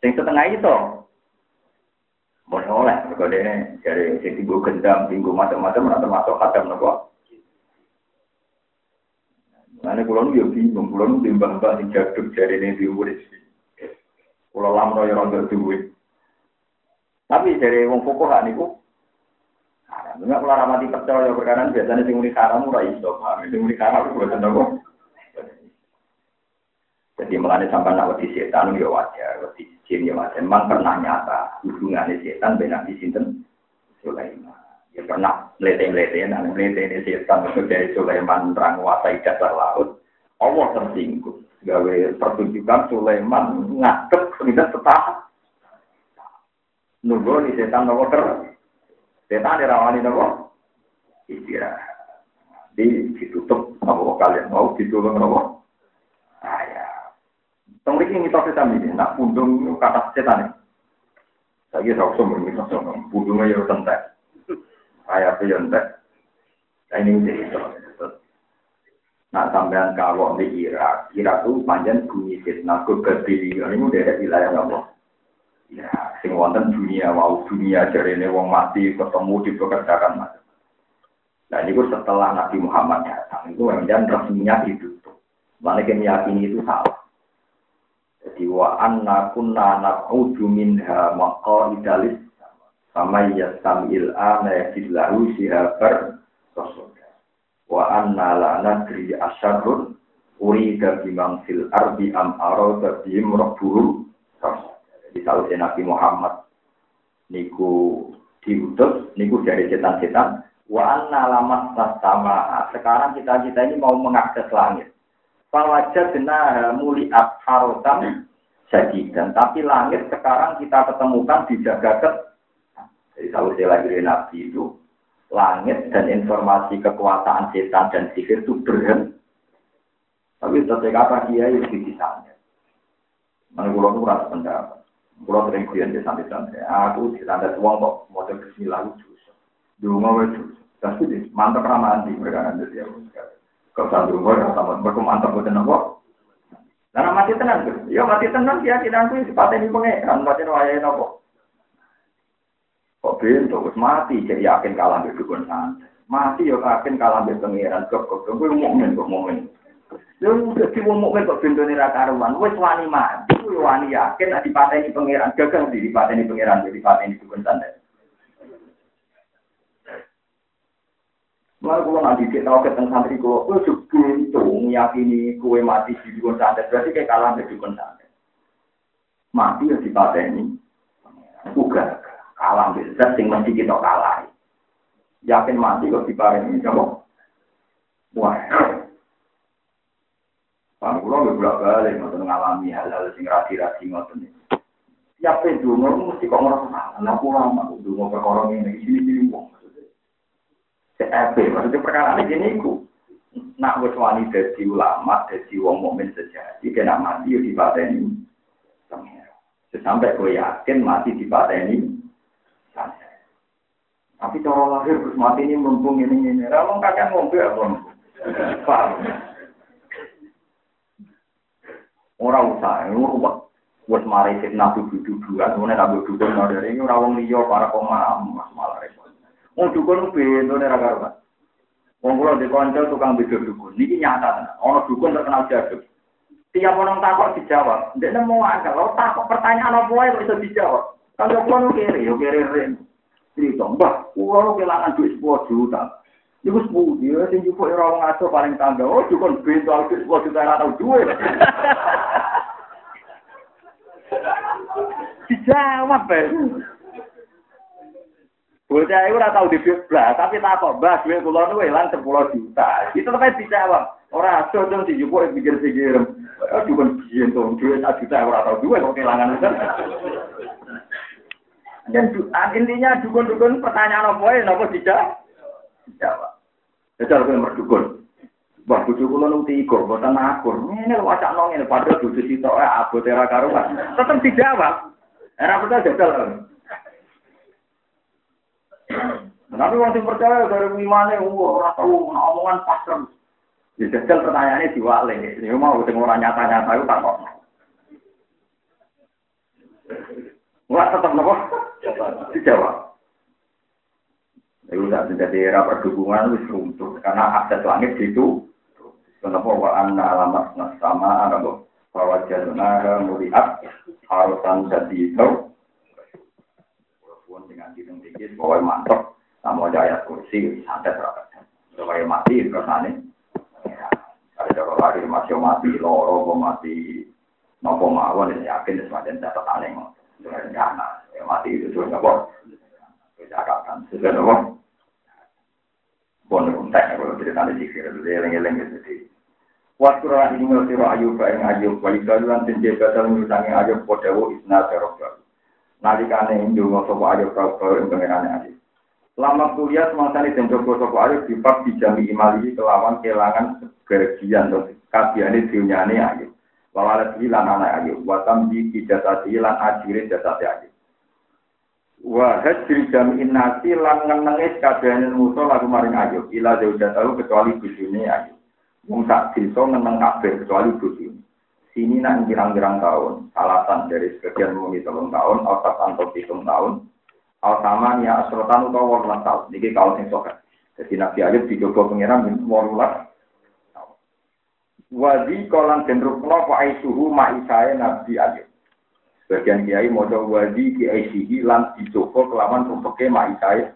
S1: Sing setengah iso. Boleh oleh, mereka dene dari sing tinggu gendam, tinggu macam-macam, atau masuk kadam nopo. Nah, kulo nu yo bingung, kulo nu timbang-timbang sing jaduk dari ini diumur Kulo lamro yo rondo duit. Tapi dari wong pokok niku Enggak kalau ramati percaya perkara biasanya sing muni haram ora iso, paham? Sing muni haram kuwi boten. Jadi mengenai sampai nak wedi setan ya wajar, wedi jin ya wajar. Memang pernah nyata hubungannya setan benar di sinten Sulaiman. Ya pernah melete-melete, nah melete setan itu dari Sulaiman terang wasai dasar laut. Allah tersinggung. Gawe pertunjukan Sulaiman ngadep sudah setahap. Nunggu di setan nopo ter. Setan dirawani nopo istirahat. Di ditutup nopo kalian mau ditolong nopo. Ayah. Teng mriki mitos setan iki, nak pundung kata setan. Saya kira usah mitos pundungnya ya tentek. Saya tuh entek. Nah ini cerita. Nah sampean kalau di Irak, Irak itu panjang bunyi fitnah keberbilion ini dari wilayah apa? Ya, sing wonten dunia wow dunia jarene wong mati ketemu dipekerjakan macam. Nah ini setelah Nabi Muhammad datang itu kemudian resminya ditutup. Mana meyakini itu salah. Jadi wa anna kunna naq'udu minha maqa'idalis sama yasamil ana yajidlahu sihabar rasulullah. Wa anna la nadri asyarrun urida bimang fil ardi am arada bihim rabbuhum Jadi kalau Nabi Muhammad niku diutus, niku dari setan-setan, wa anna lamat sama. Sekarang kita kita ini mau mengakses langit. Fawajah benar muliat harotam dan Tapi langit sekarang kita ketemukan dijaga ke jadi kalau saya lagi Nabi itu langit dan informasi kekuasaan setan dan sihir itu berhenti. Tapi setelah kata dia itu di sana. Mana pulau itu rasa pendapat. Pulau sering kuliah di santai-santai. Aku di santai uang kok model Bismillah lucu. Dulu mau lucu. Tapi mantap ramah nanti mereka nanti dia. Kalau satu orang sama mereka mantap buat nopo. Karena mati tenang tuh. Ya mati tenang keyakinan tuh sepatnya di pengeran. Mati wayai nopo. Kok bento wis mati jadi yakin kalah mbek dukun santet. Mati yo yakin kalah mbek pangeran kok kok kowe mukmin kok mukmin. Lha dadi wong mukmin kok bentone ra karuan, wis wani mati, kuwi wani yakin nek dipateni pangeran gagal di dipateni pangeran dipateni dukun santet. Lalu kalau nanti kita tahu ketemu santri kalau kue sebelum itu meyakini kue mati di dukun santet berarti kayak kalah di dukun santet. Mati ya dipateni. Juga kalah besar sing mesti kita kalah. Yakin mati kok diparingi coba. Wah. Pak kula nggak bolak balik ngoten ngalami hal-hal sing rasi-rasi ngoten. Siapa itu mesti kok ngerasa salah. Aku lama dungo perkara ini sini-sini wong. CFP, maksudnya perkara ini ku. Nak wis dadi ulama, dadi wong mukmin sejati, kena mati yo dipateni. Sampai gue yakin mati dipateni. Tapi cara lahir terus mati ini mumpung ini ini. Kalau kakek ngombe apa? Paham? Orang usah, orang buat mari fitnah duduk-dudukan, kemudian ambil duduk dari ini orang liya para pemaaf malah repot. Wong dukun bentone ra karuan. Wong kula di kanca tukang beda dukun. Niki nyata. Ana dukun terkenal jago. Tiap orang takut dijawab. Ndek nemu angka. Kalau takut pertanyaan apa wae bisa dijawab. Kalau nu kiri, yo kiri ren. Cerita, mbah, kula kelangan duit 10 juta. Iku sepuluh dia, sing jupuk ora wong aso paling tangga. Oh, dukun bento duit 10 juta ora tau duit. Dijawab, Pak. Bocah itu ora tau dibit blas, tapi tak kok mbah duit kula niku ilang 10 juta. Itu tetep dijawab. Ora aso dong pikir-pikir. Oh, dukun biyen to duit 1 juta ora tau duit kok kelangan. Dan intinya dukun-dukun pertanyaan apa ya napa dijawab? Dijawab. Jajal kowe merdukun. Wah, bojo kula nang tiga, boten akur. Ngene wacak nang ngene padha bojo sitok abote ra karuan. Tetep dijawab. Era betul jajal. Tapi wong sing percaya dari imane ora tau omongan pasrem. Ya jajal pertanyaannya diwale. Ini mau sing ora nyata-nyata itu tak kok. Wah tetap nopo? Dijawab. Itu tidak menjadi era perhubungan wis runtuh karena akses langit itu. Kenapa wa anna alamat sama ada bahwa jaduna muliat harusan jadi itu pun dengan hidung tinggi, pokoknya mantap. Sama aja ayat kursi, santet rapat. Pokoknya mati, kersane. Ada cara lagi masih mati, loro, mati. Nopo mawon, yakin, semacam catat aneh. Rencana, ya mati itu juga nggak boleh. Catatan, sudah nopo. Pun kontak, kalau cerita di sikir, eleng-eleng gitu. Waktu orang ini ngerti ayub, yang ayub, wali kaluan tinjabatan mengutangi ayub, podawo isna terobak nalikane ndonga sapa ayo prabu ing pengenane ayo. Lama kuliah semasa ini dan coba sapa ayo dipak dijami imali kelawan kelangan keregian dan kabiane dunyane ayo. Wawalat hilang anak ayo, watam di kijasati lan ajire jasati ayo. Wa hajri jami nasi lan ngenengis kabiane musuh lagu maring ayo. Ila jauh tahu kecuali bujune ayo. Wong sak desa ngeneng kabeh kecuali bujune sini nak girang-girang tahun, alasan dari sebagian mumi telung tahun, otak antok hitung tahun, al sama ya asrotan utawa walulah tahun, ini kau sing sokat. Jadi Nabi Ayub dicoba pengiran walulah Wadi kolan gendrukno pa aisuhu ma'isae Nabi Ayub. Sebagian kiai mojo wadi ki aisihi lan dicoba kelaman rumpeke ma'isae.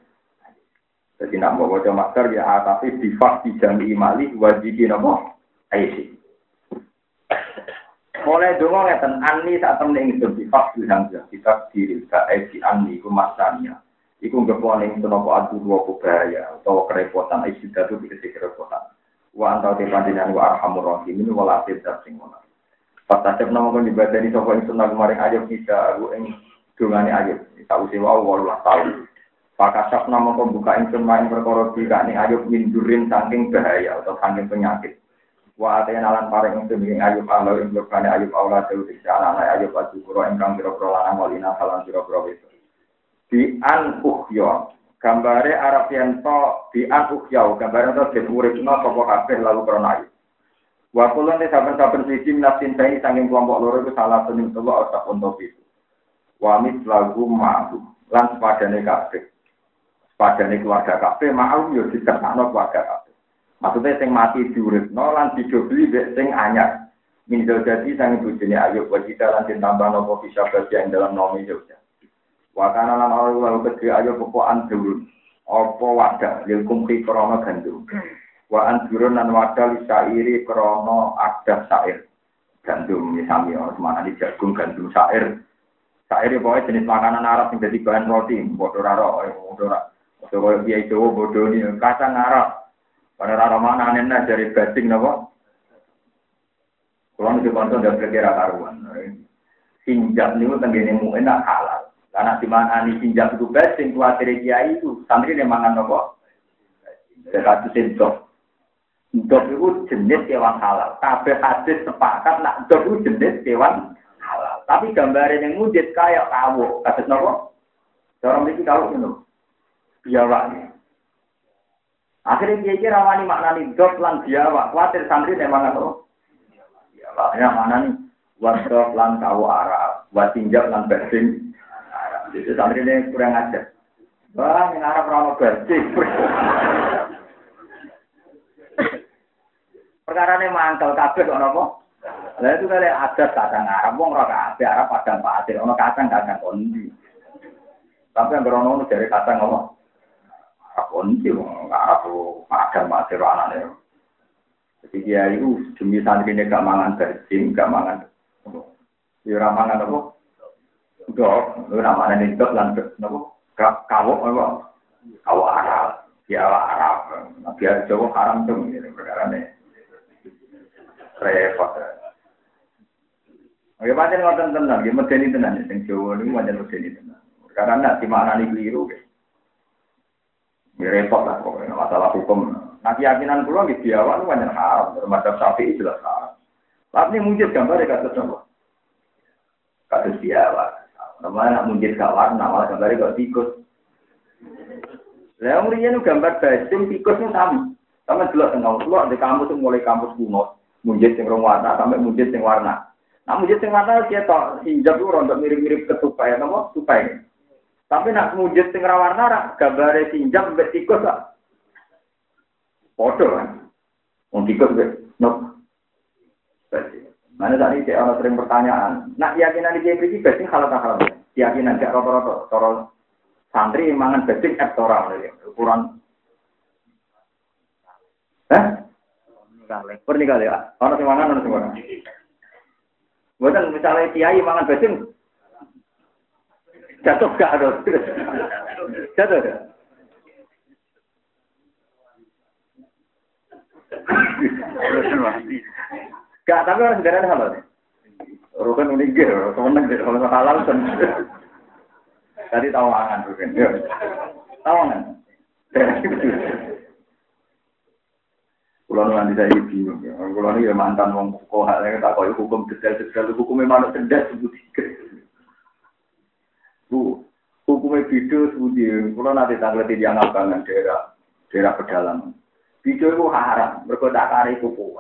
S1: Jadi nak mau wajah masker ya tapi bifak dijami imali wadi ki nopo aisihi. Mulai dulu ngeten ani saat temen ingsun di fakir hamzah kitab diri kae si ani iku masanya. Iku ngepuan ingsun apa adu dua bahaya atau kerepotan istidah itu dikasih kerepotan. Wa antau te panjenengan wa arhamur rahimin wala tidak sing ngono. Pas tajab nama kan dibaca di sopo ingsun lagu maring ayat bisa aku ing dungane ayat. Tahu sih wow walulah tahu. Pakasap nama pembuka ingsun main perkara dikane ayat mindurin saking bahaya atau saking penyakit. Wa atena lan paring ingsun ing ayub Allah ing lukane ayub Allah dewe sisa anak ayub asukuro ingkang pira-pira lanang walina salan pira-pira wis. Di an uhyo gambare Arab yen to di an uhyo gambare to den uripno sapa kabeh lalu ayub. Wa kulun saben-saben siji nafsin saing saking kelompok loro iku salah satu tuwa otak untuk itu. Wa lagu ma'du. lan sepadane kabeh. Sepadane keluarga kabeh mau yo ditertakno keluarga kabeh. Maksudnya sing mati diuripno lan dijobli mbek sing anyar. Min jadi sang bujine ayub wajita lan ditambah nopo bisa yang dalam nomi Jogja. Wakana lan kedhe ayo pokokan durun. Apa wadah lil kumpi krana gandum. Wa anjurun lan wadah li sairi krana adah sair. Gandum misami ora semana jagung gandum sair. Sair pokoknya jenis makanan Arab yang jadi bahan roti, bodoh raro, bodoh raro. Bodoh dia itu bodoh ini kacang Arab. Pada raro mana aneh dari basing nopo. Kalau itu konco udah berkira karuan. Sinjak nih tenggine mu enak halal. Karena di mana nih sinjak itu basing kuatir kiai itu santri dia mangan nopo. Dekat sinjak. Dok itu jenis kewan halal. Kabeh hadis sepakat nak dok itu jenis kewan halal. Tapi gambarnya yang mujid kayak kawo, kasus nopo. Orang ini kalau itu biawak nih. Akhirnya dia kira rawani maknani dok lan biawak. Khawatir santri memang atau biawak. Ya mana nih? Wadok lan kawo Arab, watinjak lan bersing. Jadi santri ini kurang ajar. Wah, yang Arab rano bersing. Perkara ini mangkel kabeh kok nopo. Lah itu kali ada kadang Arab, wong ora kabeh Arab padang pasir, ono kadang kadang kondi. Tapi yang berono dari kadang apa? Arab kondi, wong Arab padang pasir anane. Jadi dia itu demi santri ini gak mangan berjing, gak mangan. Ya ora mangan apa? Dok, lu namanya nih dok lan nopo? Kawo apa? Kawo Arab, dia Arab. Biar Jawa haram tuh ini perkara ini. Repot. Oke, pancen ngoten tenan, nggih medeni tenan sing Jawa niku pancen medeni tenan. Karena nak dimaknani keliru. Ya repot lah pokoknya masalah hukum. Nah keyakinan kula nggih diawak pancen haram, termasuk Syafi'i jelas haram. Tapi mujid gambar ya kados apa? Kados diawak. Namanya nak mujid gak warna, malah gambarnya gak tikus. Lah mriyen gambar bajing tikus itu sami. Sama jelas tengah keluar di kampus mulai kampus kuno, mujid sing warna sampai mujid sing warna. Namun jadi sing mana dia tok hijab itu rontok mirip-mirip ketupai, nama tupai. Tapi nak mujud sing rawarna rak gambare sinjab mbek tikus lah. Foto kan. Wong tikus mbek. Mana tadi saya orang sering pertanyaan. Nak keyakinan di JPG basing halal tak halal? Keyakinan gak rata-rata. Toro santri mangan basing ektoral ukuran. Eh? Pernikahan ya. Orang sing mangan orang sing mangan. Bukan misalnya kiai mangan basing, jatuh gak ada, jatuh gak? Gak, tapi orang sebenarnya halal. Rukun unik gitu, temen deh, kalau halal kan. Tadi tawangan rukun, tawangan. Kulo nanti saya bingung ya. Kulo ini ya mantan wong kok hal yang tak kau hukum detail-detail hukumnya mana cerdas sebut Bu, hukumnya video sebut Kulo nanti tanggal di yang abangan daerah daerah pedalaman. Video itu haram, mereka tak kari kuku.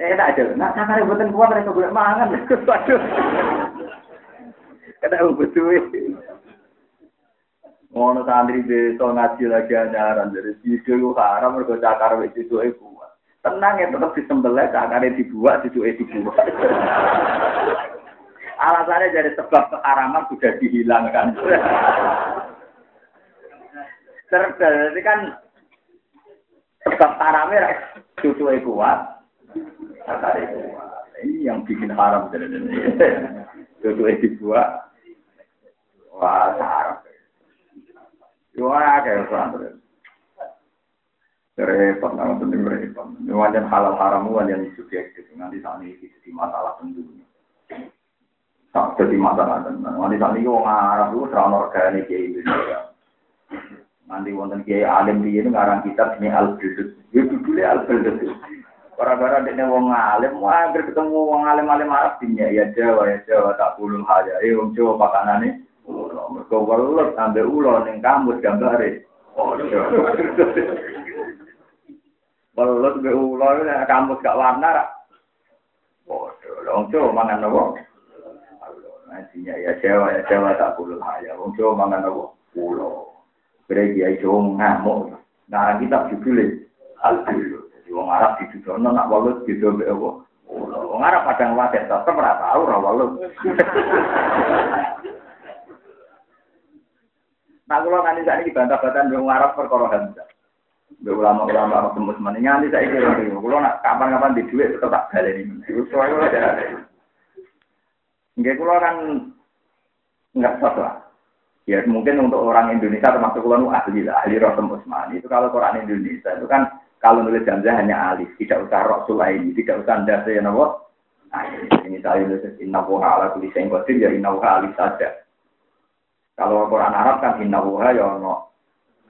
S1: Eh tak ada, nak kari buatan kuat mereka boleh mangan. Waduh, kata betul. Ngono santri desa ngaji lagi anyaran dari video itu haram mereka cakar itu kuat. Tenang ya tetap disembelih cakare dibuat itu dibuat. Alasannya dari sebab keharaman sudah dihilangkan. Terus jadi kan sebab haramnya cucu kuat. Cakare kuat. Ini yang bikin haram cucu dibuat. Wah, haram. Wah, kayak santri. Repot, nama penting repot. Wajan halal haram, wajan subjektif. Nanti saat ini jadi masalah tentunya. Tak jadi masalah tentunya. Nanti saat ini orang Arab itu serang organik kayak Indonesia. Nanti wonten kiai alim dia itu ngarang kitab ini al bildut. Ya judulnya al Para-para dia wong alim, wah ketemu wong alim-alim Arab dinya ya Jawa ya Jawa tak puluh aja. Eh wong Jawa pakanane Mereka welut sampai ulo ning kamus gambare. Welut be ulo kamus gak warna ra. Bodoh, wong Jawa mangan apa? Ngajinya ya Jawa, ya Jawa tak puluh ya. Wong Jawa mangan apa? Pulau. Beri dia Jawa ngamuk. Nah kita judulnya Al-Bilu. Wong Arab di Dudono nak walut gitu apa? Pulau. Wong Arab padang wadah tetep ora tau ora walut. Nah kalau nanti saat ini bantah-bantahan wong Arab perkara Hamzah. Be ulama-ulama Arab tembus mana nganti saya kira kalau nak kapan-kapan di duit tetap tak baleni. Itu soalnya ada. Enggak kulo kan enggak sah lah. Ya mungkin untuk orang Indonesia termasuk kulo ahli lah, ahli Rasul Usmani. Itu kalau Quran Indonesia itu kan kalau nulis jamzah hanya alif, tidak usah Rasul ini, tidak usah dasa ya nabo. Nah, ini saya nulis inna wuha ala kulli syai'in qadir ya inna wuha alif saja. Kalau Quran Arab kan inna wuha ya ono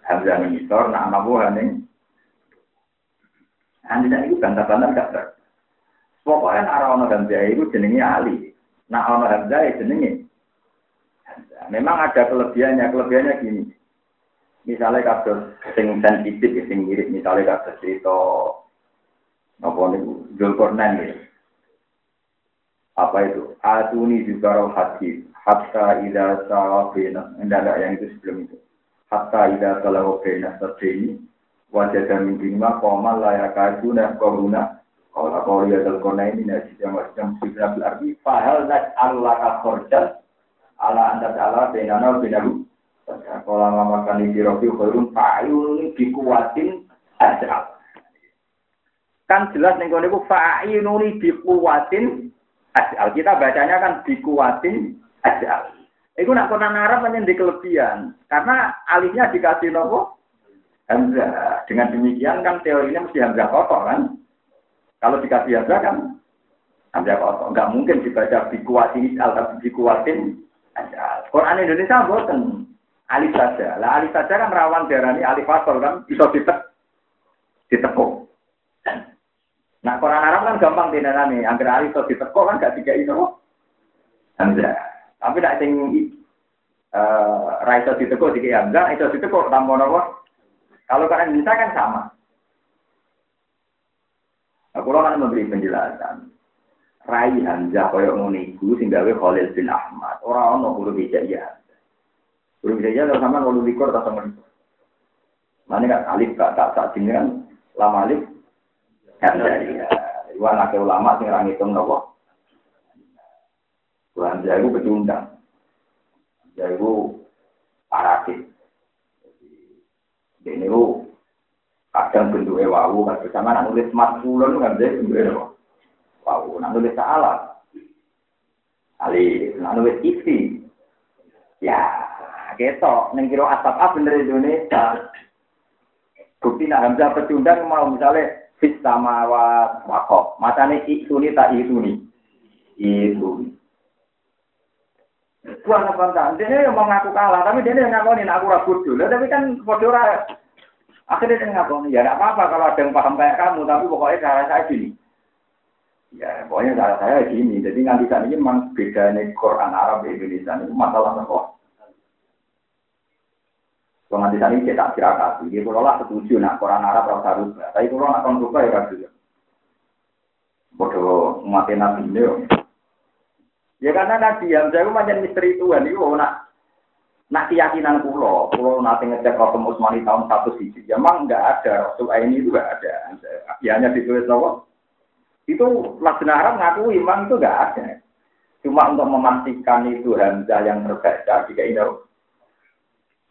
S1: hamzah ning isor, nah ana wuha ning Anda itu bantah-bantah gak ber. Pokoknya arah ono hamzah itu jenenge alif. Nah, ono hamzah ya jenenge. Memang ada kelebihannya, kelebihannya gini. Misalnya kasus sing sensitif, sing mirip, misalnya kasus cerita apa nih, Zulkarnain ya. Apa itu? Atuni juga roh hati, hatta ida sawa bena, enggak yang itu sebelum itu. Hatta ida sawa bena ini wajah dan mimpi koma layak kajuna koruna kalau kau lihat kona ini nasi yang macam sudah berarti fahal nak Allah kakorjan ala anda Allah benana benaru. Kalau lama makan di rofi khairun fa'ayun dikuatin aja. Kan jelas nih kalau fa'ayun dikuatin aja. Kita bacanya kan dikuatin aja. Itu nak kona Arab hanya di kelebihan. Karena alihnya dikasih nopo Hamzah. Dengan demikian kan teorinya mesti Hamzah kotor kan. Kalau dikasih aja kan Hamzah kotor. Enggak mungkin dibaca dikuatin al tapi dikuatin aja. Quran Indonesia buatan alif saja. Lah alif saja kan rawan darani alif fasol kan bisa ditek ditekuk. Nah Quran Arab kan gampang dinarani. Angger alif iso ditekuk kan gak tiga itu. Hamzah. Tapi tidak sing uh, ra iso ditekuk tiga Hamzah, iso ditekuk tambah nopo. Kalau Quran Indonesia kan sama. Nah, kalau kan memberi penjelasan. Rai Hamzah kaya ngono iku sing Khalil bin Ahmad. Ora ono huruf hijaiyah. Huruf hijaiyah terus sama wolu likur atau sama likur. Mana kan alif gak tak tak sini kan lama alif Hamzah ya. Iku anak ulama sing ra ngitung nopo. Hamzah iku pecundang. Iku parasit. Jadi, ini kadang bentuknya wawu kan bersama nak nulis matfulun kan dia bentuknya apa? Wawu, nak nulis salah. Ali, nak nulis isi. Ya, ketok neng kira asap apa bener Indonesia. Bukti nak Hamzah pecundang mau misalnya fit sama wa wakok. Matane isuni tak isuni. Isuni. Bukan apa dia yang mau ngaku kalah, tapi dia yang ngaku aku ragu dulu. Tapi kan bodoh Akhirnya dia ngapain? Ya tidak apa-apa kalau ada yang paham kayak kamu, tapi pokoknya cara saya gini. Ya pokoknya cara saya gini. Jadi nanti saat ini memang beda nih Quran Arab di Indonesia itu masalah apa? Kalau nanti ini kita kira kasih, dia kalau lah setuju nak Quran Arab rasa rubah. Tapi kalau nak kon rubah ya kasih. Bodoh mati nabi ini. Ya karena Nabi yang saya macam misteri Tuhan itu nak Nah keyakinan pulau, pulau nanti ngecek Rasul Utsmani tahun satu sisi, ya memang nggak ada Rasul ini itu nggak ada. Ya hanya ditulis apa? Itu Laksana Arab ngaku memang itu nggak ada. Cuma untuk memastikan itu Hamzah yang terbaca jika ini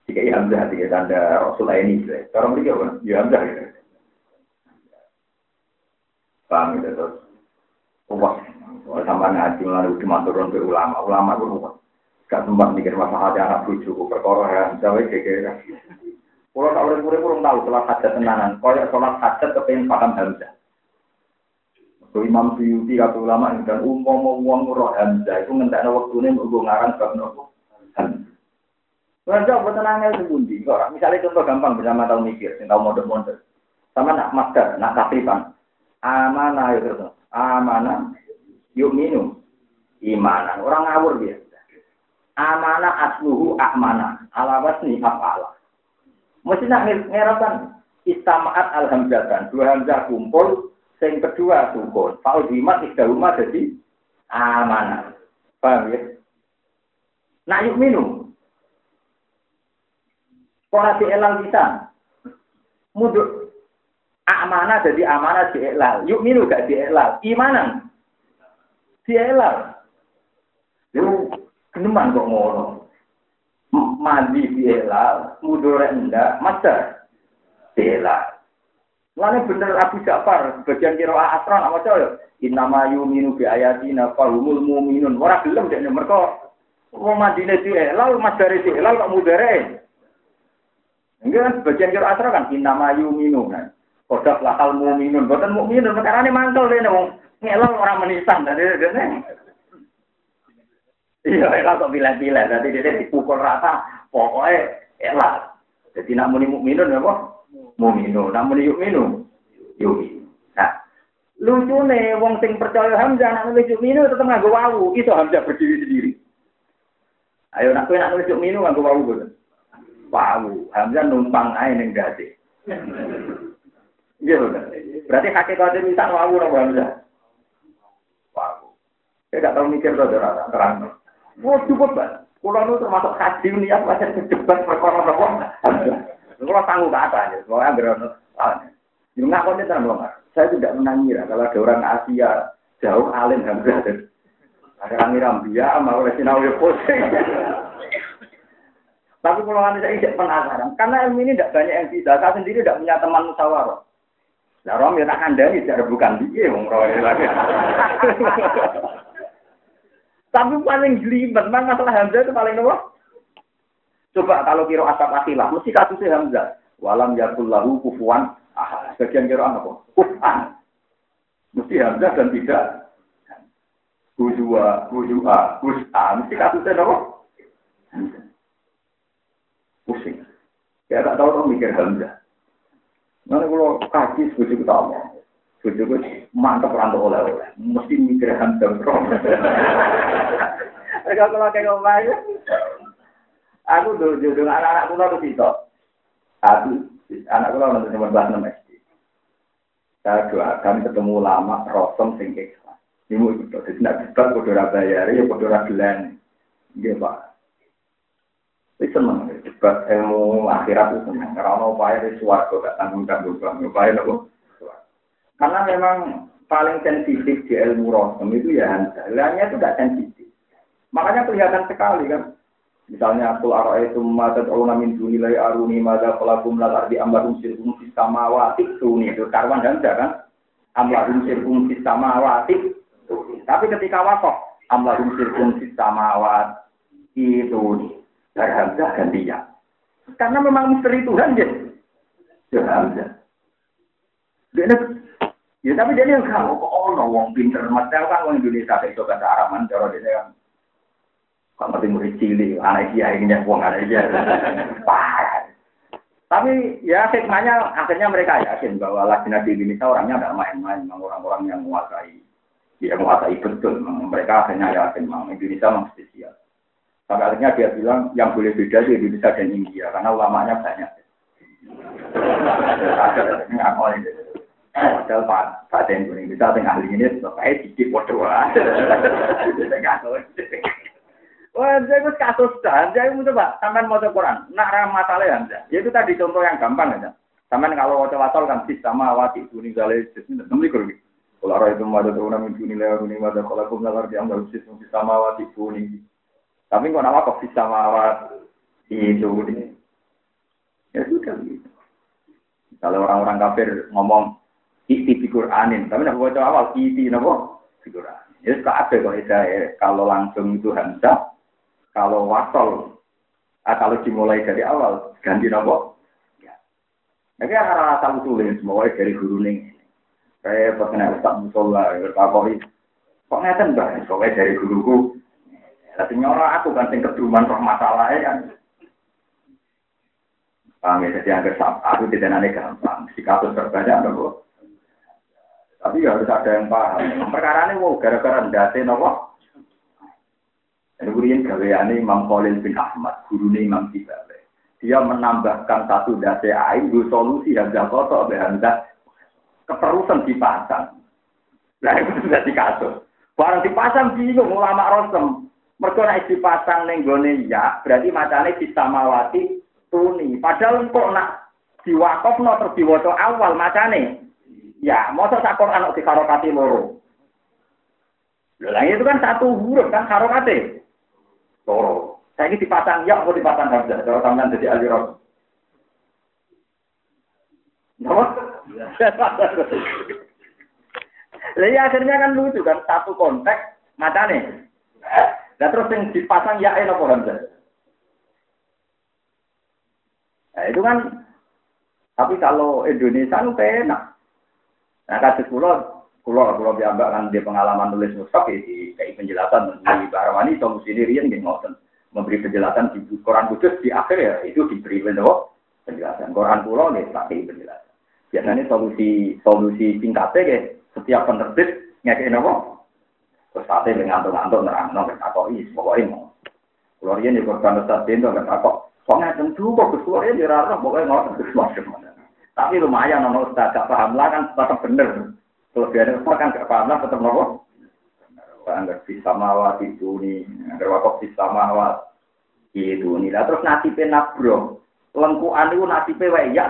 S1: jika ini Hamzah jika tanda Rasul ini. Sekarang ini apa? Ya Hamzah gitu. Paham gitu terus. Wah, sama ngaji lalu cuma turun ke ulama, ulama itu Gak sempat mikir masalah anak bujuk, perkara ya, jauh kira Kalau tak boleh murid kurang tahu sholat hajat tenanan. Kalau sholat hajat kepengen paham Hamzah. So, Imam Suyuti kata ulama dan umum uang murah Hamzah itu ngentak waktu ini untuk ngarang sebab nopo Hamzah. Kalau buat tenangnya itu bundi. Misalnya contoh gampang bersama tahu mikir, yang tahu mode-mode. Sama nak masker, nak kapripan. Amanah itu. Amanah. Yuk minum. Imanan. Orang ngawur dia. Amanah asluhu. Alawas nih afala. Mesti nak ngerapan istamaat alhamdulillah. Dua hamzah kumpul. Yang kedua sukun. Fa'udimat rumah jadi amanah. Paham ya? Nak yuk minum. Kalau di elal kita, mudur amanah jadi amanah di elal. Yuk minum gak di elal. Imanan di elal. Lu keneman kok ngono. Mandi di elal, mudur enggak, masa di elal. Lalu bener Abu Ja'far, bagian kira asran apa coy? Innama yuminu bi ayatina fahumul mu'minun. Ora gelem dek mereka wong mandine di elal, mas dari di elal kok mudare. Enggak kan bagian kira asran kan innama yuminu kan. Kodak lakal mu'minun, boten mu'minun perkara ini mantel dene wong ngelal orang menisan tadi dene. Iya, elal kok pilih-pilih, nanti dia dipukul rata, pokoknya elal. Jadi nak muni mukminun apa? muminu namun yuk minu yuk nah lucu nih wong sing percaya Hamzah nak nulis yuk minu tetap nggak wawu itu Hamzah berdiri sendiri ayo nak nak nulis yuk minu nggak wawu betul wawu Hamzah numpang aja neng gade Iya betul. Berarti jadi misal wawu nang Hamzah. Wawu. Saya nggak tahu mikir tuh terang terang. Wah cukup banget. Kulo itu termasuk haji niat macam debat perkara-perkara Hamzah. Kalau tangguh ke atas, ya. Soalnya berono. Jadi ngakonnya tenang loh, Saya tidak menangira kalau ada orang Asia jauh alim Hamzah. Ada orang Iram dia mau oleh sinau ya pusing. Tapi kalau anda tidak penasaran, karena ilmu ini tidak banyak yang bisa. Saya sendiri tidak punya teman musyawarah. Nah, Rom ya tak kandani, tidak bukan dia, wong lagi. Tapi paling jelimet, memang masalah Hamzah itu paling apa? Coba kalau kira asap asilah, mesti kasusnya Hamzah. Walam yakul lahu kufuan ah, Sebagian kira apa? Kufan. Mesti Hamzah dan tidak. Kuzua, kuzua, kusa. Mesti kasusnya apa? Pusing. Ya tak tahu orang mikir Hamzah. Nanti kalau kaji sebuju kita Sebuju gue mantap rantau oleh-oleh. Mesti mikir Hamzah. Kalau kayak ngomong Aku do jodoh anak-anak kula tuh itu. Aku anak kula nanti nomor kelas enam SD. Saya doa kami ketemu lama rosom sing ikhlas. Ini mau ikut jadi nak debat kudu ora bayar ya kudu ora gelan. Nggih Pak. Wis seneng debat ilmu akhirat itu seneng. Karena upaya di swarga gak tanggung-tanggung banget. Upaya nopo? Karena memang paling sensitif di ilmu rosom itu ya Hamzah. Lainnya itu gak sensitif. Makanya kelihatan sekali kan. Misalnya aku arah itu mata Allah min dunilai aruni mada pelakum lal ardi amlahum sirkum fis samawati tuni itu karwan dan kan amlahum sirkum fis samawati tapi ketika wasok amlahum sirkum fis samawati itu dari Hamzah ganti ya karena memang misteri Tuhan ya ya ya tapi dia yang kamu kok oh no wong pinter mas kan wong Indonesia itu bahasa Arab man cara dia kan kalau mati murid cilik, anak dia ini buang anak dia. Tapi ya hikmahnya akhirnya mereka yakin bahwa lagi di Indonesia orangnya tidak main-main, orang-orang yang menguasai, dia menguasai betul. Mereka akhirnya yakin memang Indonesia memang spesial. Sampai akhirnya dia bilang yang boleh beda di Indonesia dan India karena ulamanya banyak. Padahal Pak Pak Indonesia yang ahli ini kayak sedikit bodoh. Wah, saya itu kasus dah. Saya itu coba, sampai mau Quran. Nak masalah ya, ya itu tadi contoh yang gampang aja. Sampai kalau wajah wasal kan sama wati kuning gale jadi nanti kalau kalau orang itu ada tuh namun kuning lewat kuning ada kalau aku nalar dia ambil sistem sama wati kuning. Tapi kok nama kok sama wati itu ini. Ya sudah gitu. Kalau orang-orang kafir ngomong isi Quranin, tapi nak baca awal isi nabo di Quran. Ya ada kok saya kalau langsung itu hamzah kalau wasol, ah, kalau dimulai dari awal, ganti nopo. Ya. Ini arah asal usulnya, semuanya dari guru nih. Saya pernah Ustaz Musola, bertakoi. Kok ngeten mbak? Soalnya dari guruku. Tapi nyora aku kan sing keduman roh masalahnya kan. Paham ya, jadi agar aku tidak nanti gampang. Si kasus terbanyak nopo. Tapi ya harus ada yang paham. Perkara ini wow, gara-gara ndate nopo. Kemudian gaweane Imam Khalil bin Ahmad, guru Imam Tibawe. Dia menambahkan satu dasi air, dua solusi Hamzah kotor, Hamzah keterusan dipasang. Nah itu sudah dikasus. Barang dipasang bingung ulama rosem. Mergo nek dipasang ning gone ya, berarti macane disamawati tuni. Padahal kok nak diwakofno terus diwaca awal macane. Ya, masa sak Quran kok dikarokati loro. Lha itu kan satu huruf kan karokate. Loro. Ini dipasang ya, mau dipasang hamzah. Kalau sampean jadi aliran. Nama? Lalu ya, akhirnya kan lucu kan satu konteks matane. Nah terus yang dipasang ya apa hamzah? Nah itu kan tapi kalau Indonesia itu enak. Nah kasih pulau, pulau pulau biambak kan dia pengalaman nulis mushaf ya di kayak penjelasan di Barawani solusi rian yang ngoten memberi penjelasan di Quran kudus di akhir ya itu diberi penjelasan Quran pulau nih pakai penjelasan. Biasanya solusi solusi singkatnya ya setiap penerbit ngekek nopo terus sate ngantuk-ngantuk nerang nopo takok is pokoknya mau. Dia nih korban besar bento takok kok ngeten dulu kok kesuaranya dirarah pokoknya ngotot kesuaranya. Tapi lumayan nono ustaz gak paham lah kan tetap bener. Kalau dia ustaz kan gak paham lah tetap nopo. Anggar bisa mawat itu nih, anggar wakaf bisa mawat itu nih. Lah terus nasibnya nabro, lengkuan itu nasibnya wae ya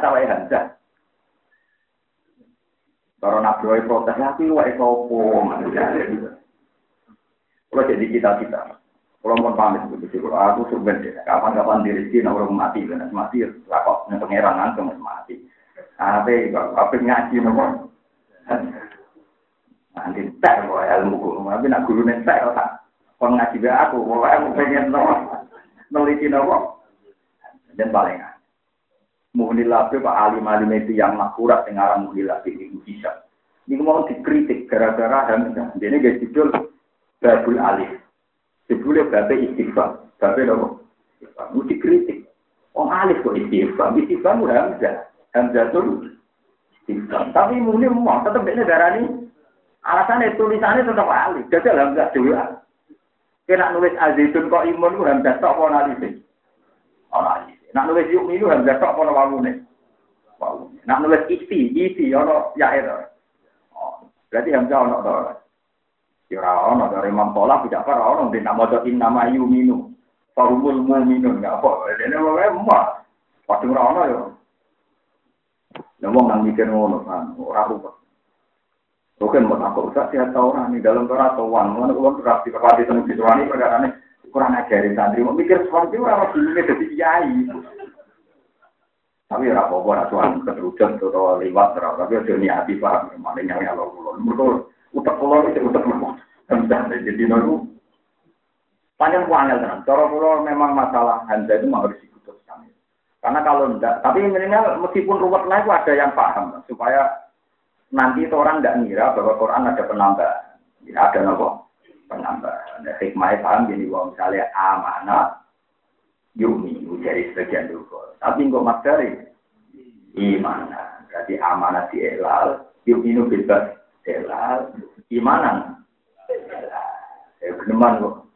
S1: protes, tapi wae sopo. Kalau jadi kita-kita. Kalau mau pamit begitu, kalau aku sebenarnya kapan-kapan diri sini orang mati, kan mati, lapor pangeran langsung mati. Ape ape ngaji nopo. Nanti tak kok ilmu guru, tapi nak guru nek tak kon ngaji be aku, pokoke aku pengen nopo. Neliti nopo. Dan paling Muhnillah Pak alim alim itu yang makurat yang arah Muhnillah itu bisa. Ini mau dikritik gara-gara Hamzah. Ini gak judul Babul Alif. Judulnya Babul Istighfar. Babul apa? Mau dikritik. Oh Alif kok Istighfar. Istighfar Hamzah. Hamzatul Istifham. Tapi mungkin mau tetap ini darah ini. Alasannya tulisannya tetap alif. Jadi Hamzah dua. Kena nulis azizun kok imun itu Hamzah tok apa analis. Analis. Nak nulis yuk itu Hamzah tok apa wawune. Wawune. Nak nulis isi, isi ono ya. Oh, berarti Hamzah ono to. Ya ora ono dari Imam Pola tidak para ono tidak maca nama yuminu. Farumul mu'minun enggak apa. Dene wae mah. Padha ora ono ya. Nah, wong nang mikir ngono kan, ora rupet. Oke, mau takut usah sihat tau orang nih dalam Torah atau wan, mana kalau beras di kepala itu nulis wani perkara ini kurang ajarin santri, mau mikir seperti orang dulu jadi kiai. Tapi ora apa-apa, ora tuan keterusan atau lewat tapi ada niati paham, mana ya Allah betul, utak kulon itu utak kulon, jadi nolu. Panjang kuangel kan, cara kulon memang masalah handa itu harus diputuskan. Karena kalau enggak, tapi minimal meskipun ruwet lah ada yang paham supaya nanti itu orang enggak ngira bahwa Quran ada penambahan. Ya, ada nopo penambahan. Ada hikmah paham jadi bahwa misalnya amanah yumi jadi sebagian dulu. Tapi enggak mas dari imanah. Berarti amanah di elal, yumi bebas elal, imanan. Ya, kok.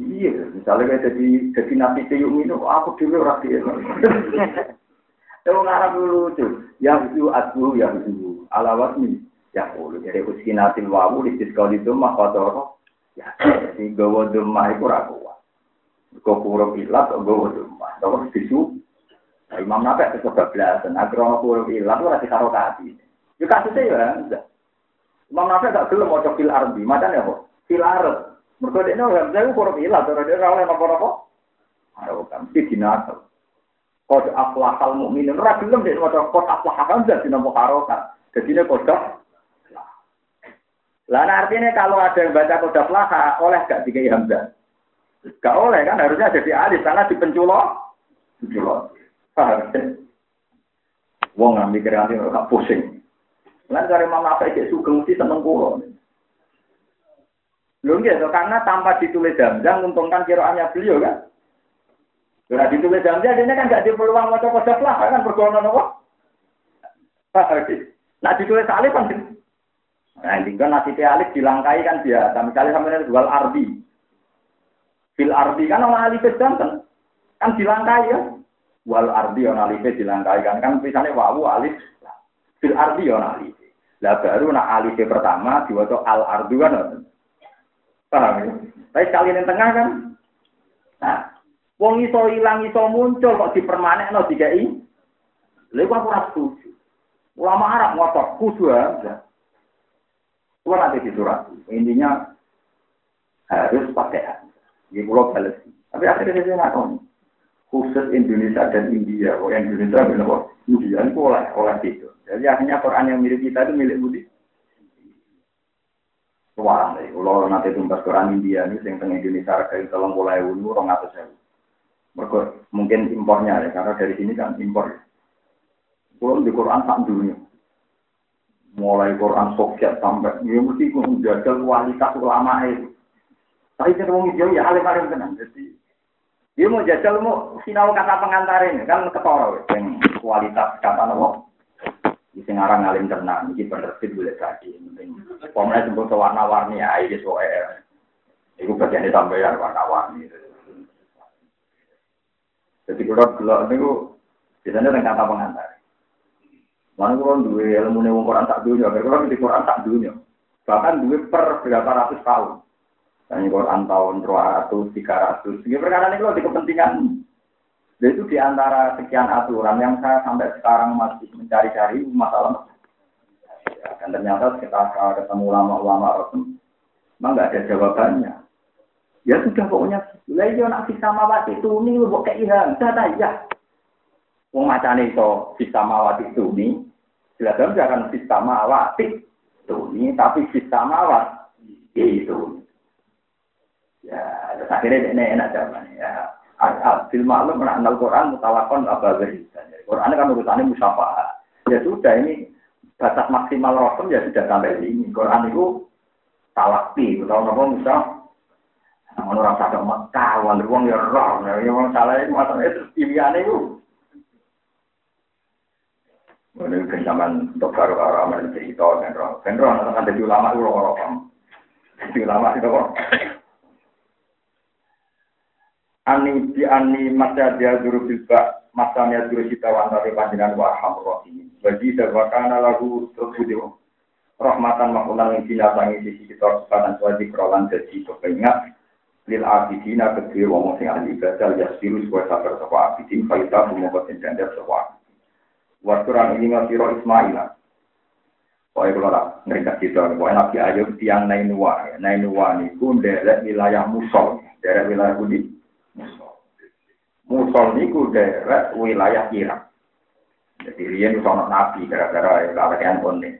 S1: Iya, misalnya kayak jadi jadi nabi yuk minum, aku dulu rapi. Tahu ngarap dulu tuh, yang itu aku yang itu alawat nih, ya boleh jadi uskinatil wawu di sekali itu mah kotor. Ya, jadi gawa demah itu ragu. Kau kurang ilat, gawa demah, terus tisu. Imam Nabi itu kebablasan, agar orang kurang ilat itu rasi karokati. Ya kasusnya ya, enggak. Imam Nabi tak gelem mau fil arbi, macam ya kok, fil arab. Mereka dia orang saya kurang ilah, orang dia orang apa apa. Ada kan, mesti dinasal. Kod aflahal mukminin, ora gelem dia maca kod aflahal nama harokat. Jadi ini kod lah artinya kalau ada yang baca kod aflaha, oleh gak dikai hamzah? Gak oleh kan, harusnya jadi alif, karena di penculo. Penculo. Wong nanti nggak pusing. Lain dari apa aja sugeng mesti seneng kulo. Lho nggih, karena tanpa ditulis Hamzah menguntungkan kiroannya beliau kan. Karena ditulis Hamzah dia kan gak di peluang maca kode lah kan berkonon apa? Nah ditulis alif kan Nah, tinggal nasi teh alif dilangkai kan biasa. Misalnya sampai jual ardi. Fil ardi kan orang alif kan kan dilangkai ya. Wal ardi orang alif dilangkai kan kan misalnya wawu alif. Fil ardi orang alif. Lah baru nak alif pertama diwaca al ardu kan. Paham ya? Tapi sekali yang tengah kan. Nah, wong iso ilang iso muncul kok dipermanekno dikai. Lha kok ora setuju. Ulama Arab ngotot kudu aja. Kulo nanti di surat. Intinya harus pakai. Ini pulau balas. Tapi akhirnya nggak tahu. Khusus Indonesia dan India. Oh, Indonesia benar India itu oleh oleh itu. Jadi akhirnya Quran yang milik kita itu milik Budi. Wah, kalau nanti tumbas Quran India ini yang tengah Indonesia harga itu tolong mulai dulu orang atas saya. Mereka mungkin impornya ya, karena dari sini kan impor. Kalau di Quran tak dunia. Mulai Quran Soviet sampai, ya mesti menjaga kualitas ulama itu. Tapi kita mau hijau ya alim alim tenang. Jadi dia mau jajal mau sinau kata pengantar ini kan ketoro yang kualitas kata nopo. Di singarang alim tenang, ini penerbit boleh tadi. Pokoknya sebut warna-warni ya, ini soal. Itu bagian ditambahin warna-warni. Jadi kalau gelap itu biasanya dengan kata pengantar. Mana kalau dua ilmu nih Quran tak dunia, kalau di Quran tak dunia. Bahkan dua per berapa ratus tahun. Dan Quran tahun 200, 300. Ini perkara ini kalau di kepentingan. Itu di antara sekian aturan yang saya sampai sekarang masih mencari-cari masalah. Dan ternyata kita ketemu ulama-ulama Rasul, memang nggak ada jawabannya. Ya sudah pokoknya, lah iya nak bisa mawat itu ini buat keihan, sudah ya. Wong macane itu bisa mawat itu ini, silakan jangan bisa mawat itu ini, tapi bisa mawat itu. Ya, terus akhirnya ini enak zaman ya. Abdul Ma'lum mengenal Quran mutawakon apa Quran kan urusannya musyafah. Ya sudah ini batas maksimal rasul ya sudah sampai ini. Quran itu talakti, tahu apa musa? Namun orang sadar Mekah, wali wong ya roh, ya wong salah itu masalahnya terus pilihannya itu. Ini zaman untuk baru arah amal cerita kan roh, kan roh nanti ada ulama itu roh roh, ulama itu kok. Ani di ani masa dia dulu bilba masanya dulu kita wantari panjenengan wa rohim bagi darwakana lagu terbudio rahmatan makulang yang binasangi sisi kita kesempatan suatu kerolan jadi kepengat lil abidina kedua wong sing ahli ibadah ya siru sebuah sabar sapa abidin faita memoga sendiri sebuah waktu ini masih roh Ismail. Pokoknya kalau lah mereka kita, pokoknya Nabi Ayub tiang Nainua, Nainua ini pun dari wilayah Musol, dari wilayah Budi, Musol niku daerah wilayah Irak. Jadi riyen sono nabi gara-gara kalakean konne.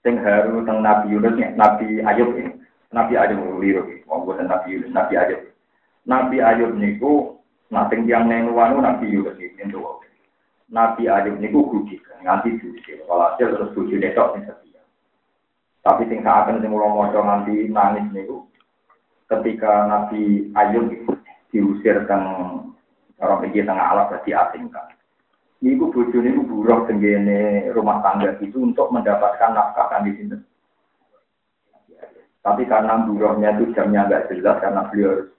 S1: Sing haru teng Nabi Yunus Nabi Ayub ini. Nabi Ayub liru wong boten Nabi Yunus, Nabi Ayub. Nabi Ayub niku nating yang neng wanu Nabi Yunus ento. Nabi Ayub niku gudik nganti. Kalau hasil terus bujuk netok sing setia. Tapi sing saat sing mulo maca nganti nangis niku ketika Nabi Ayub diusir teng orang pergi tengah alam berarti asingkan. Niku bojone niku buruh tenggene rumah tangga itu untuk mendapatkan nafkah kan di sini. Tapi karena buruhnya itu jamnya agak jelas karena beliau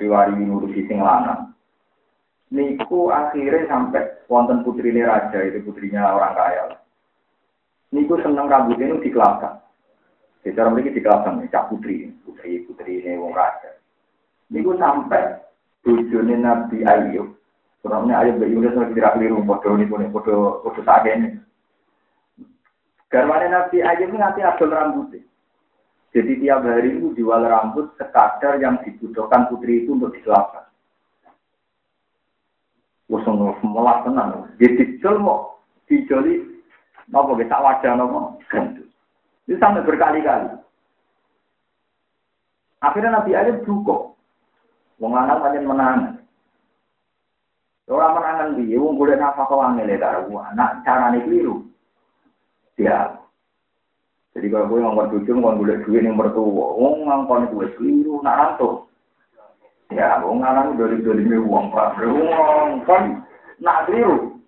S1: riwari ngurusi sing lanang. Niku akhirnya sampai wonten putri raja itu putrinya orang kaya. Niku seneng rambutnya itu dikelapkan. Secara mereka dikelapkan, cak putri, putri putri ini wong raja. Niku sampai bujone Nabi Ayub. Kurangnya Ayub Mbak Yunus lagi tidak keliru, bodoh ini pun, bodoh, bodoh saat ini. Garwane Nabi Ayub ini nanti adol rambutnya. Jadi tiap hari itu jual rambut sekadar yang dibutuhkan putri itu untuk dikelapkan. Usung melah tenang. Jadi jual mau dijoli, nopo bisa wajah nopo. Itu sampai berkali-kali. Akhirnya Nabi Ayub cukup. Wong lanang pancen menang. Ora menangan piye wong golek nafkah wangel ya karo anak carane keliru. Ya. Jadi kalau gue ngomong tujuh, ngomong golek duit yang mertua, wong ngomong gue keliru, nak rantu. Ya, wong lanang dari dari uang pak, wong ngomong nak keliru.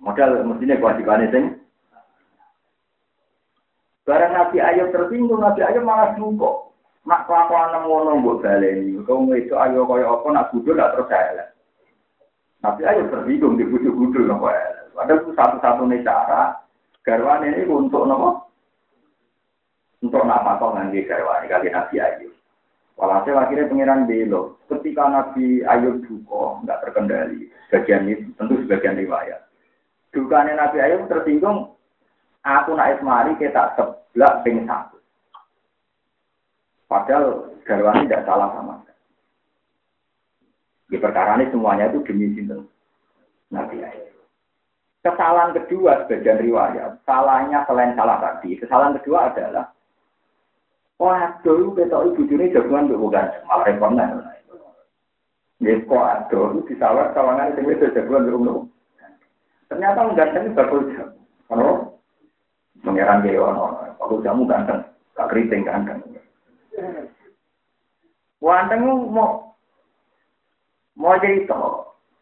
S1: Modal mestinya kewajibannya sing. Barang Nabi Ayub tersinggung, Nabi Ayub malah cukup. Nak kelakuan ngono mbok baleni. Kau itu ayo kaya apa nak budul gak terus elek. Tapi ayo tersinggung di budul-budul nopo elek. Padahal itu satu-satunya cara garwane ini untuk nopo untuk nafkah ngangge garwani kali Nabi Ayub. Walhasil akhirnya pengiran belo. Ketika Nabi Ayub duka, nggak terkendali. Sebagian ini tentu sebagian riwayat. Dukanya Nabi Ayub tersinggung. Aku nak esmari kita sebelah ping satu. Padahal garwani tidak salah sama. Di perkara ini semuanya itu demi sinten Nabi Ayub. Kesalahan kedua sebagian riwayat, salahnya selain salah tadi, kesalahan kedua adalah Waduh, ketok ibu juni jagoan tuh bukan malah nih. Ya kok aduh, di sawah sawangan itu itu jagoan tuh Ternyata mengganteng bakul jam. Kalau mengerang dia ono, bakul jamu ganteng, gak keriting ganteng. Wanteng mau mau cerita.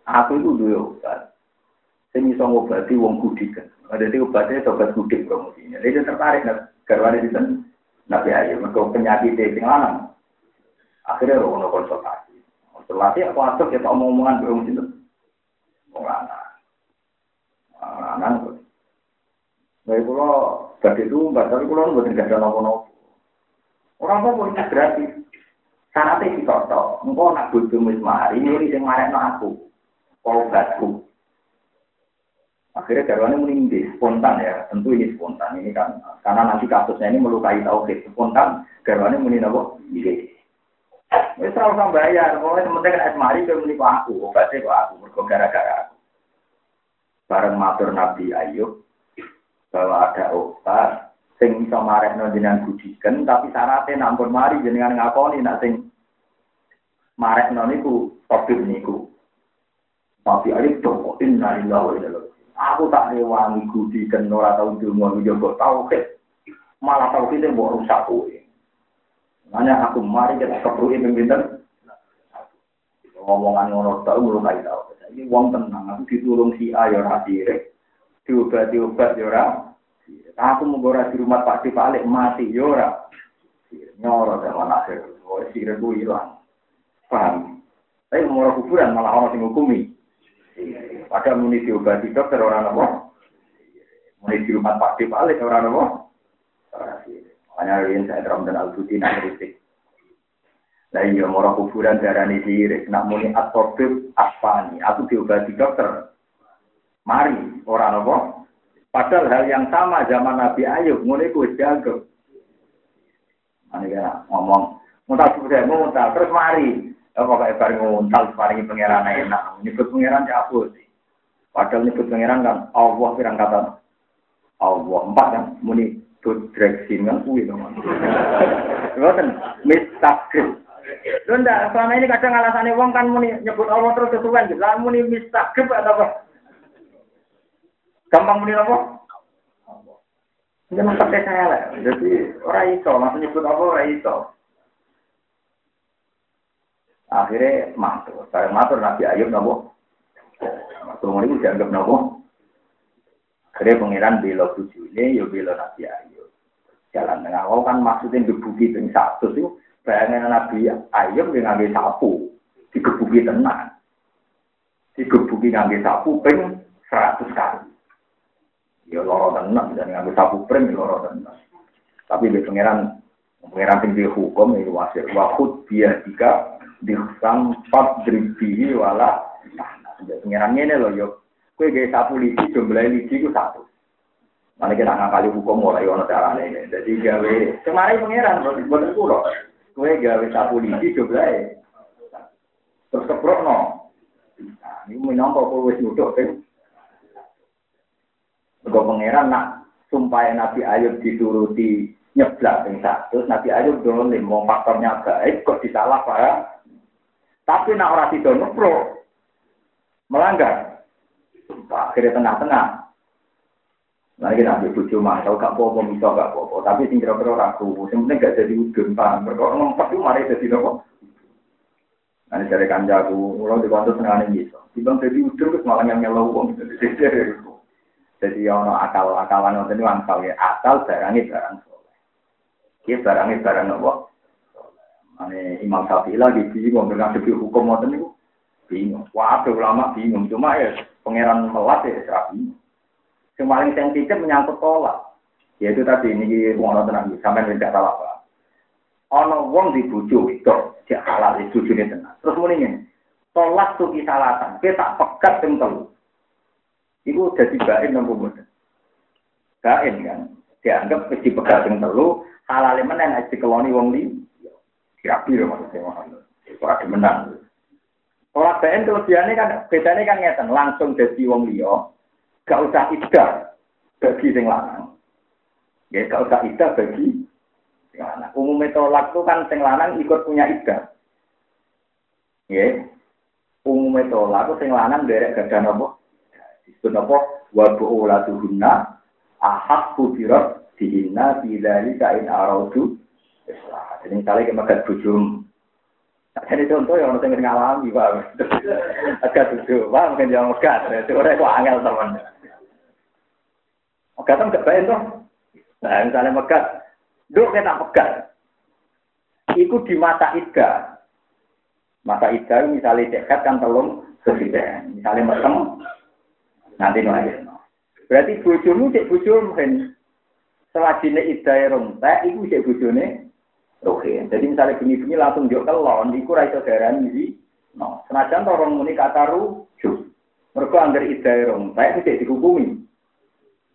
S1: Aku itu dua obat. Saya bisa ngobati wong gudik. kan. Ada di obatnya sobat kudik promosinya. Dia tertarik kan. Karena ada di sana. Nabi Ayu, mereka penyakit di lanang. Akhirnya lo kena konsultasi. Konsultasi aku asok ya tak mau ngomongan promosi itu. Mau lanang. Lanang kok. Nah itu lo. Tadi itu, tapi kalau lo buatin gajah nopo-nopo. Orang-orang mau gratis. Syaratnya si toto. Engkau nak butuh mismari, ini yang marah aku. Obatku. Akhirnya garwane meninggi, spontan ya. Tentu ini spontan. Ini kan karena nanti kasusnya ini melukai tauhid. Spontan garwane muni napa? Iya. Wis ora usah bayar. Pokoknya sementing kan asmari ke muni aku, obatnya kok aku mergo gara-gara aku. Bareng matur Nabi Ayub bahwa ada obat sing iso marekno jenengan budiken tapi syaratnya nampun mari jenengan ngakoni nak sing marekno niku tabib niku. Tapi Ayub tuh inna lillahi wa inna Aku tak rewangi gudi dan ora tau dungo njogo tauhid. Malah tauhid mbok rusak kowe. Makanya aku mari kita kebruki pimpinan. Ngomongan ngono tau mulai tau. Ini wong tenang, aku ditulung si A ya ora sirik. Diobat-diobat ya ora. Aku mau di rumah Pak Si Balik mati ya ora. Nyoro zaman akhir. Oh, sirik ku hilang. Paham? Tapi mau kuburan malah orang sing hukumi. Padahal muni diobati dokter orang apa? Muni di rumah Pak Dip Alik orang apa? Hanya yang saya teram dan al-Budi nak kritik. Nah iya, murah kuburan darah ini sirik. Nak muni atobib asfani. Aku diobati dokter. Mari, orang apa? Padahal hal yang sama zaman Nabi Ayub. Muni ku jago. Ini kan ngomong. Muntah sudah, muntah. Terus mari. Ya, pokoknya bareng nguntal, bareng pengeran enak. Nyebut pengeran ya? Padahal nyebut pangeran kan Allah pirang kata Allah empat kan muni direksi kan kuwi to. Ngoten mistakrim. Lho ndak selama ini kadang alasane wong kan muni nyebut Allah terus kesuwen. Lah muni mistakrim atau apa? Gampang muni apa? Jangan pakai saya lah. Jadi orang itu, maksudnya nyebut apa orang. Akhirnya matur. Bareng matur Nabi Ayub nabo Semua ini dianggap nopo. Akhirnya pangeran bela ini, ya bela Nabi Ayub. Jalan tengah. Oh kan maksudnya digebuki ping satu itu. Bayangin Nabi Ayub yang ngambil sapu. Digebuki tenang. Digebuki ngambil sapu ping seratus kali. Ya loro tenang. Dan ngambil sapu pring ya loro tenang. Tapi di pangeran pangeran tinggi hukum itu wasir wahud dia jika disampat dribihi wala Pengiran ini loh, yuk. Kue gaya sapu lidi, jumlah lidi itu satu. Mana kita ngakali hukum mulai ono cara ini. Jadi gawe kemarin pengiran buat pulau. Kue gawe sapu lidi jumlah terus keprok no. Nah, ini menyangkau pulau wis Kau pengiran nak sumpah Nabi Ayub dituruti nyeblak yang satu, Nabi Ayub dolim, mau faktornya baik, kok disalah pak. Tapi nak orang tidak nupro, melanggar. Akhirnya tengah-tengah. Nah, kita ambil bujo masuk, gak apa-apa, bisa gak apa-apa. Tapi sing kira-kira ragu, gak jadi udun, paham. Mereka ngompat itu mari jadi nopo. Nah, dari kanjaku, mulai di waktu tengah ini bisa. Dibang jadi udun, terus malah yang nyelau uang. Ono akal-akalan waktu ini wangsal ya. Asal barangnya barang soleh. Ini barangnya barang nopo. Ini Imam Syafi'i lagi bingung dengan segi hukum waktu ini bingung. Wah, ulama bingung. Cuma ya pangeran melat ya serap bingung. Yang paling sensitif menyangkut tolak. Yaitu tadi ini wong tenang sampean tidak salah apa. Ono wong di bojo itu dia halal itu bojone tenang. Terus muni ngene. Tolak tuh kisalatan, kita pekat telu. Iku dadi bain nang mboten. Bain kan. Dianggap wis dipegat sing telu, halale menen nek dikeloni wong li. Kira-kira maksudnya. Ora menang. Ora bain kelebihannya kan bedanya kan ngeten, langsung dadi wong liya. Gak usah iddah bagi sing lanang. Ya gak usah iddah bagi sing lanang. Tolak itu kan sing lanang ikut punya iddah. Ya. Umumnya tolak itu sing lanang derek gada nopo. Disebut nopo wa bu'ulatuhunna ahak bubirat dihinna bidari kain araudu. Jadi misalnya kita makan bujum. Ini contoh yang orang ngalami, Pak. Agak duduk, Pak, mungkin yang megat. Itu orang itu angel, teman. Megatan gak baik toh. Nah, misalnya megat, duk kita pegat. Iku di mata ida. Mata ida misalnya dekat kan telung presiden. Misalnya mesem, nanti no akhir no. Berarti bujumu cek bujum mungkin selajine idai rompe, iku cek bojone Oke, jadi misalnya bunyi-bunyi langsung jok kelon, lawan, iku raiso garan ini, no, senajan torong muni kata rujuk, Mergo anggar idai rompe, itu cek dihukumi.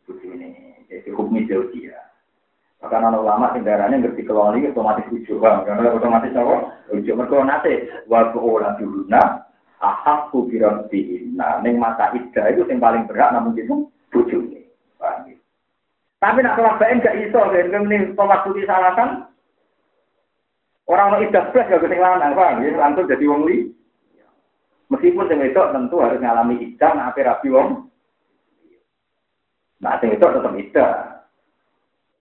S1: Bujune, cek dihukumi jauh dia. Bahkan anak ulama kendaraannya ngerti kelon ini otomatis rujuk, bang, karena otomatis apa? Ujuk, mereka nanti, wabuk orang dihukumnya, ahak kubiran Nah, neng mata ida itu yang paling berat namun itu ujuk nih. Tapi nak tolak bain gak iso, kan ini tolak putih salasan. Orang mau idah belas gak kesing lanang, bang. Ini langsung jadi wong li. Meskipun sing itu tentu harus ngalami idah, nah rapi wong Nah, sing itu tetap ida.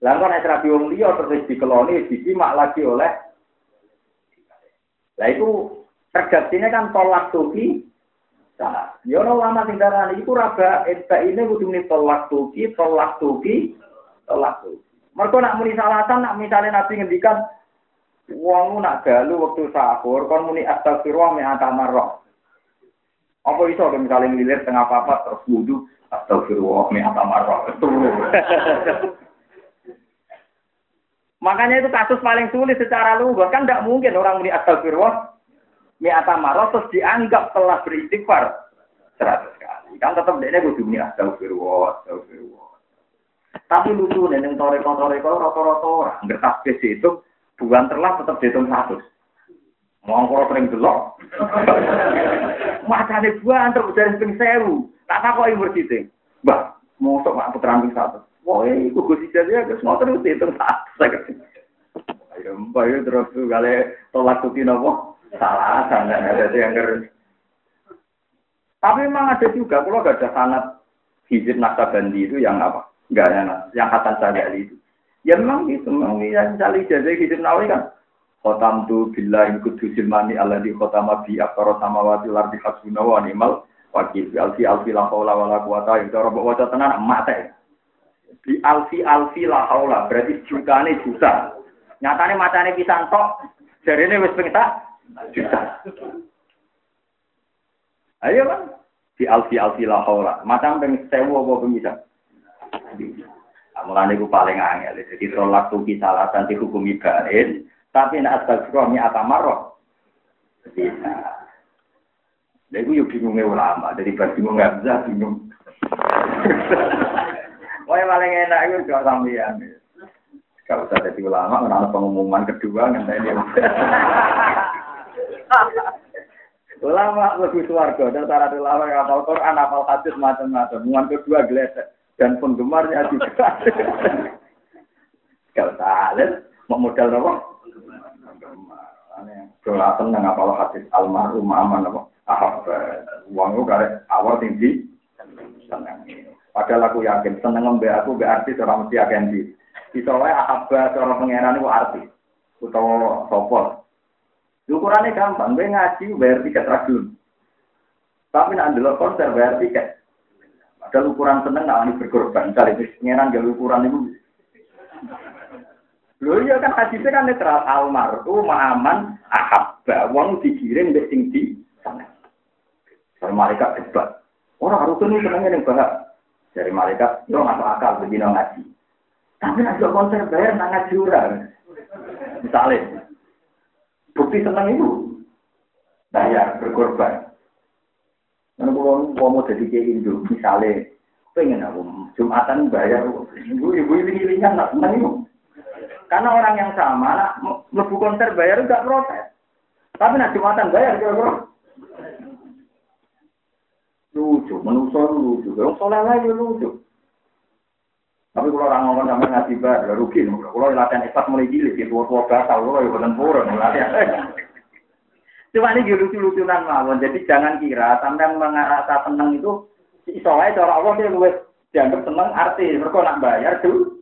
S1: Kok nek rabi wong liya terus dikeloni disimak lagi oleh Lah itu redaksinya kan tolak tuki. Nah, ya ono lama sing darani iku raga enta ini kudu muni tolak tuki, tolak tuki, tolak tuki. Mergo nak muni salatan nak misalnya Nabi ngendikan wong nak galu waktu sahur kon muni astagfirullah mi atamarrah. Apa iso misalnya ngilir tengah papat terus wudu Astagfirullah, mi atamarrah. Makanya itu kasus paling sulit secara lugas. Kan tidak mungkin orang muni astagfirullah, mi atamarrah terus dianggap telah beristighfar seratus kali. Kan tetap dia kudu muni astagfirullah, astagfirullah. Tapi lucu nih, yang toreko-toreko rata-rata orang. Nggak itu, bukan terlah tetap dihitung satu. Mau kalau sering delok. Macane buan terus dari ping sewu. Tak takoki murtite. Mbah, mosok mak putra ping satu. Wah, iku Gus Ijazah ya semua terus itu satu. Ayo, mbak yo terus kali tolak tuti nopo? Salah, sangat ada yang keren. Tapi memang ada juga, kalau gak ada sanat hizib nasabandi itu yang apa? Enggak yang, yang Hasan Syariali itu. Ya memang gitu, memang yang misalnya ijazah hizib nawawi kan Khotam tu billahi kudusil mani di khotama bi akara samawati lardi hasbuna wa ni'mal wakil bi alfi alfi la haula wala quwata illa billah waca tenan mate bi alfi alfi la haula berarti jutane juta nyatane macane pisan tok jarene wis ping juta ayo kan di alfi alfi la haula macam ping 1000 apa bisa Mulane ku paling angel, jadi tolak tuh salah nanti hukum ibarin, tapi nak astagfirullah mi atamarroh. Bisa. Lha iku yo bingunge ulama, dari pas bingung nggak bisa bingung. Wah paling enak itu gak sampean. Kalau usah jadi ulama, menang pengumuman kedua ngenteni. ulama lebih suarga dan syarat ulama yang hafal Quran, hafal hadis macam-macam. Muan kedua geletek dan penggemarnya juga. Kalau tak mau modal apa? Doa seneng apa hadis almarhum aman apa ahab uang lu kare awal tinggi seneng. Padahal aku yakin seneng ngembe aku be artis orang mesti akan di. Bisa ahab cara pangeran itu artis utawa sopor. Ukurannya gampang, gue ngaji bayar tiket ragil. Tapi nak dulu konser bayar tiket. Padahal ukuran seneng nggak berkorban. Misalnya pangeran gak ukuran itu Lho iya kan hadisnya kan netral almarhum aman ahabba wong dikirim mbek sing di sana. Kalau malaikat debat. Orang harus ini senengnya yang bahas. Dari malaikat, yo masuk akal begini ngaji. Tapi nak konser bayar sangat jurang. Misalnya, bukti senang itu bayar berkorban. Karena kalau mau jadi kayak Indo, misalnya, pengen aku Jumatan bayar, ibu ibu ini ringan nak senang itu. Karena orang yang sama, nak lebu konser bayar enggak protes. Tapi nak Jumatan bayar kira-kira. Lucu, menurut lucu. Yang soleh lagi lucu. Tapi kalau orang ngomong sama ngaji bar, ya rugi. Kalau latihan ikhlas mulai gili, di tua-tua batal, kalau ya bukan purun. Cuma ini lucu-lucunan mawon. Jadi jangan kira sampai merasa seneng itu, soalnya cara Allah dia luwes dianggap seneng arti. Mereka nak bayar tuh.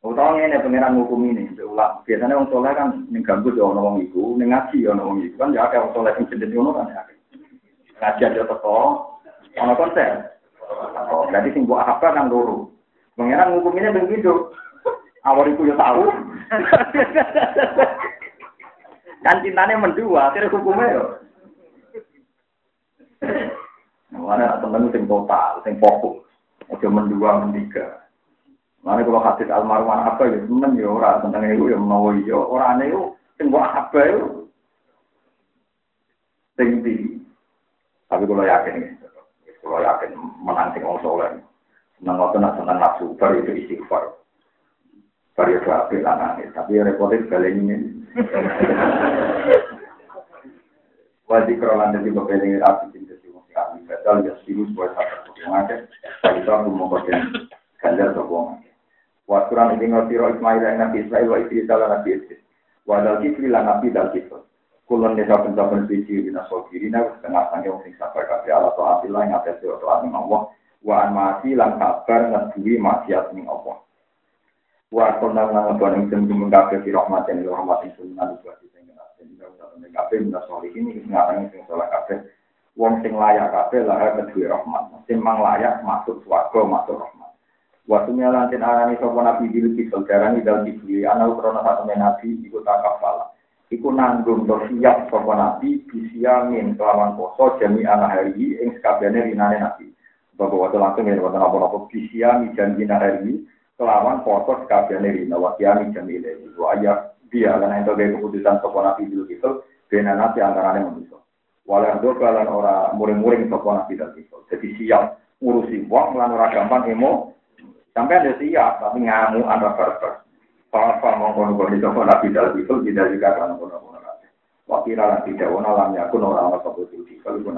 S1: Utawa ini pengiran hukum ini, ulang. Biasanya orang soleh kan mengganggu ya orang itu, ngaji ya orang itu kan ya ada orang soleh yang jenis kan ya. Ngaji aja teko, orang konser. Oh, jadi sing buat apa kan loro. Pengiran hukumnya begitu. Awal itu ya tahu. kan cintanya mendua, akhirnya hukumnya ya. Mana temen sing total, sing fokus. Ojo mendua, mendiga. Mana kalau hadis almarhum apa ya temen ya orang tentang itu ya mau ya orang itu sing buat apa ya. Sing Tapi kalau yakin kalau yakin menang sing wong soleh. Senang waktu nak senang nafsu, baru itu istighfar. Baru itu apik lanang tapi repotnya sekali ini. Wajib kerolan dari beberapa api cinta si wong kami. Betul ya sih buat satu sokong aja. Kalau itu aku mau bagian ganjar aja. Wasuran ini ngerti roh Ismail yang nabi Ismail wa istri salah nabi Idris. Wadal kifli lan nabi dal. Kulon desa saben suci dina sogirina setengah sange wong sing sabar kabeh ala to apilah ing atas to ning Allah wa an mati lan sabar ngeduwi maksiat ning Allah. Wa kono lan ngebon ing sing kabeh fi rahmat ing rahmat ing sunan buat sing sing ing kabeh min solihin ing ngarang sing saleh kabeh wong sing layak kabeh lah kedue rahmat. Sing mang layak masuk swarga masuk rahmat. Waktu nyalantin arani sopo nabi bilu kisel darani dal kibli ana ukrono satu nabi ikut takafala iku nanggung to siap sapa nabi bisiamin kelawan poso jami ana hari ing sakabehane rinane nabi. Bahwa waktu langsung ya wonten apa-apa bisiami janji hari kelawan poso sakabehane rina wa kiami jami ile wa ayat dia lan ento gawe keputusan sapa nabi dulu itu bena nabi antarane manusia walau do kalan ora muring-muring sapa nabi dal itu jadi siap ngurusi wong lan ora emo. Sampai ada siap tapi ngamu anda barbar Papa mongkon kono itu nabi dalam itu tidak juga kan kono kono. Wakil alam tidak wana lam yakun orang orang sebut itu kalau pun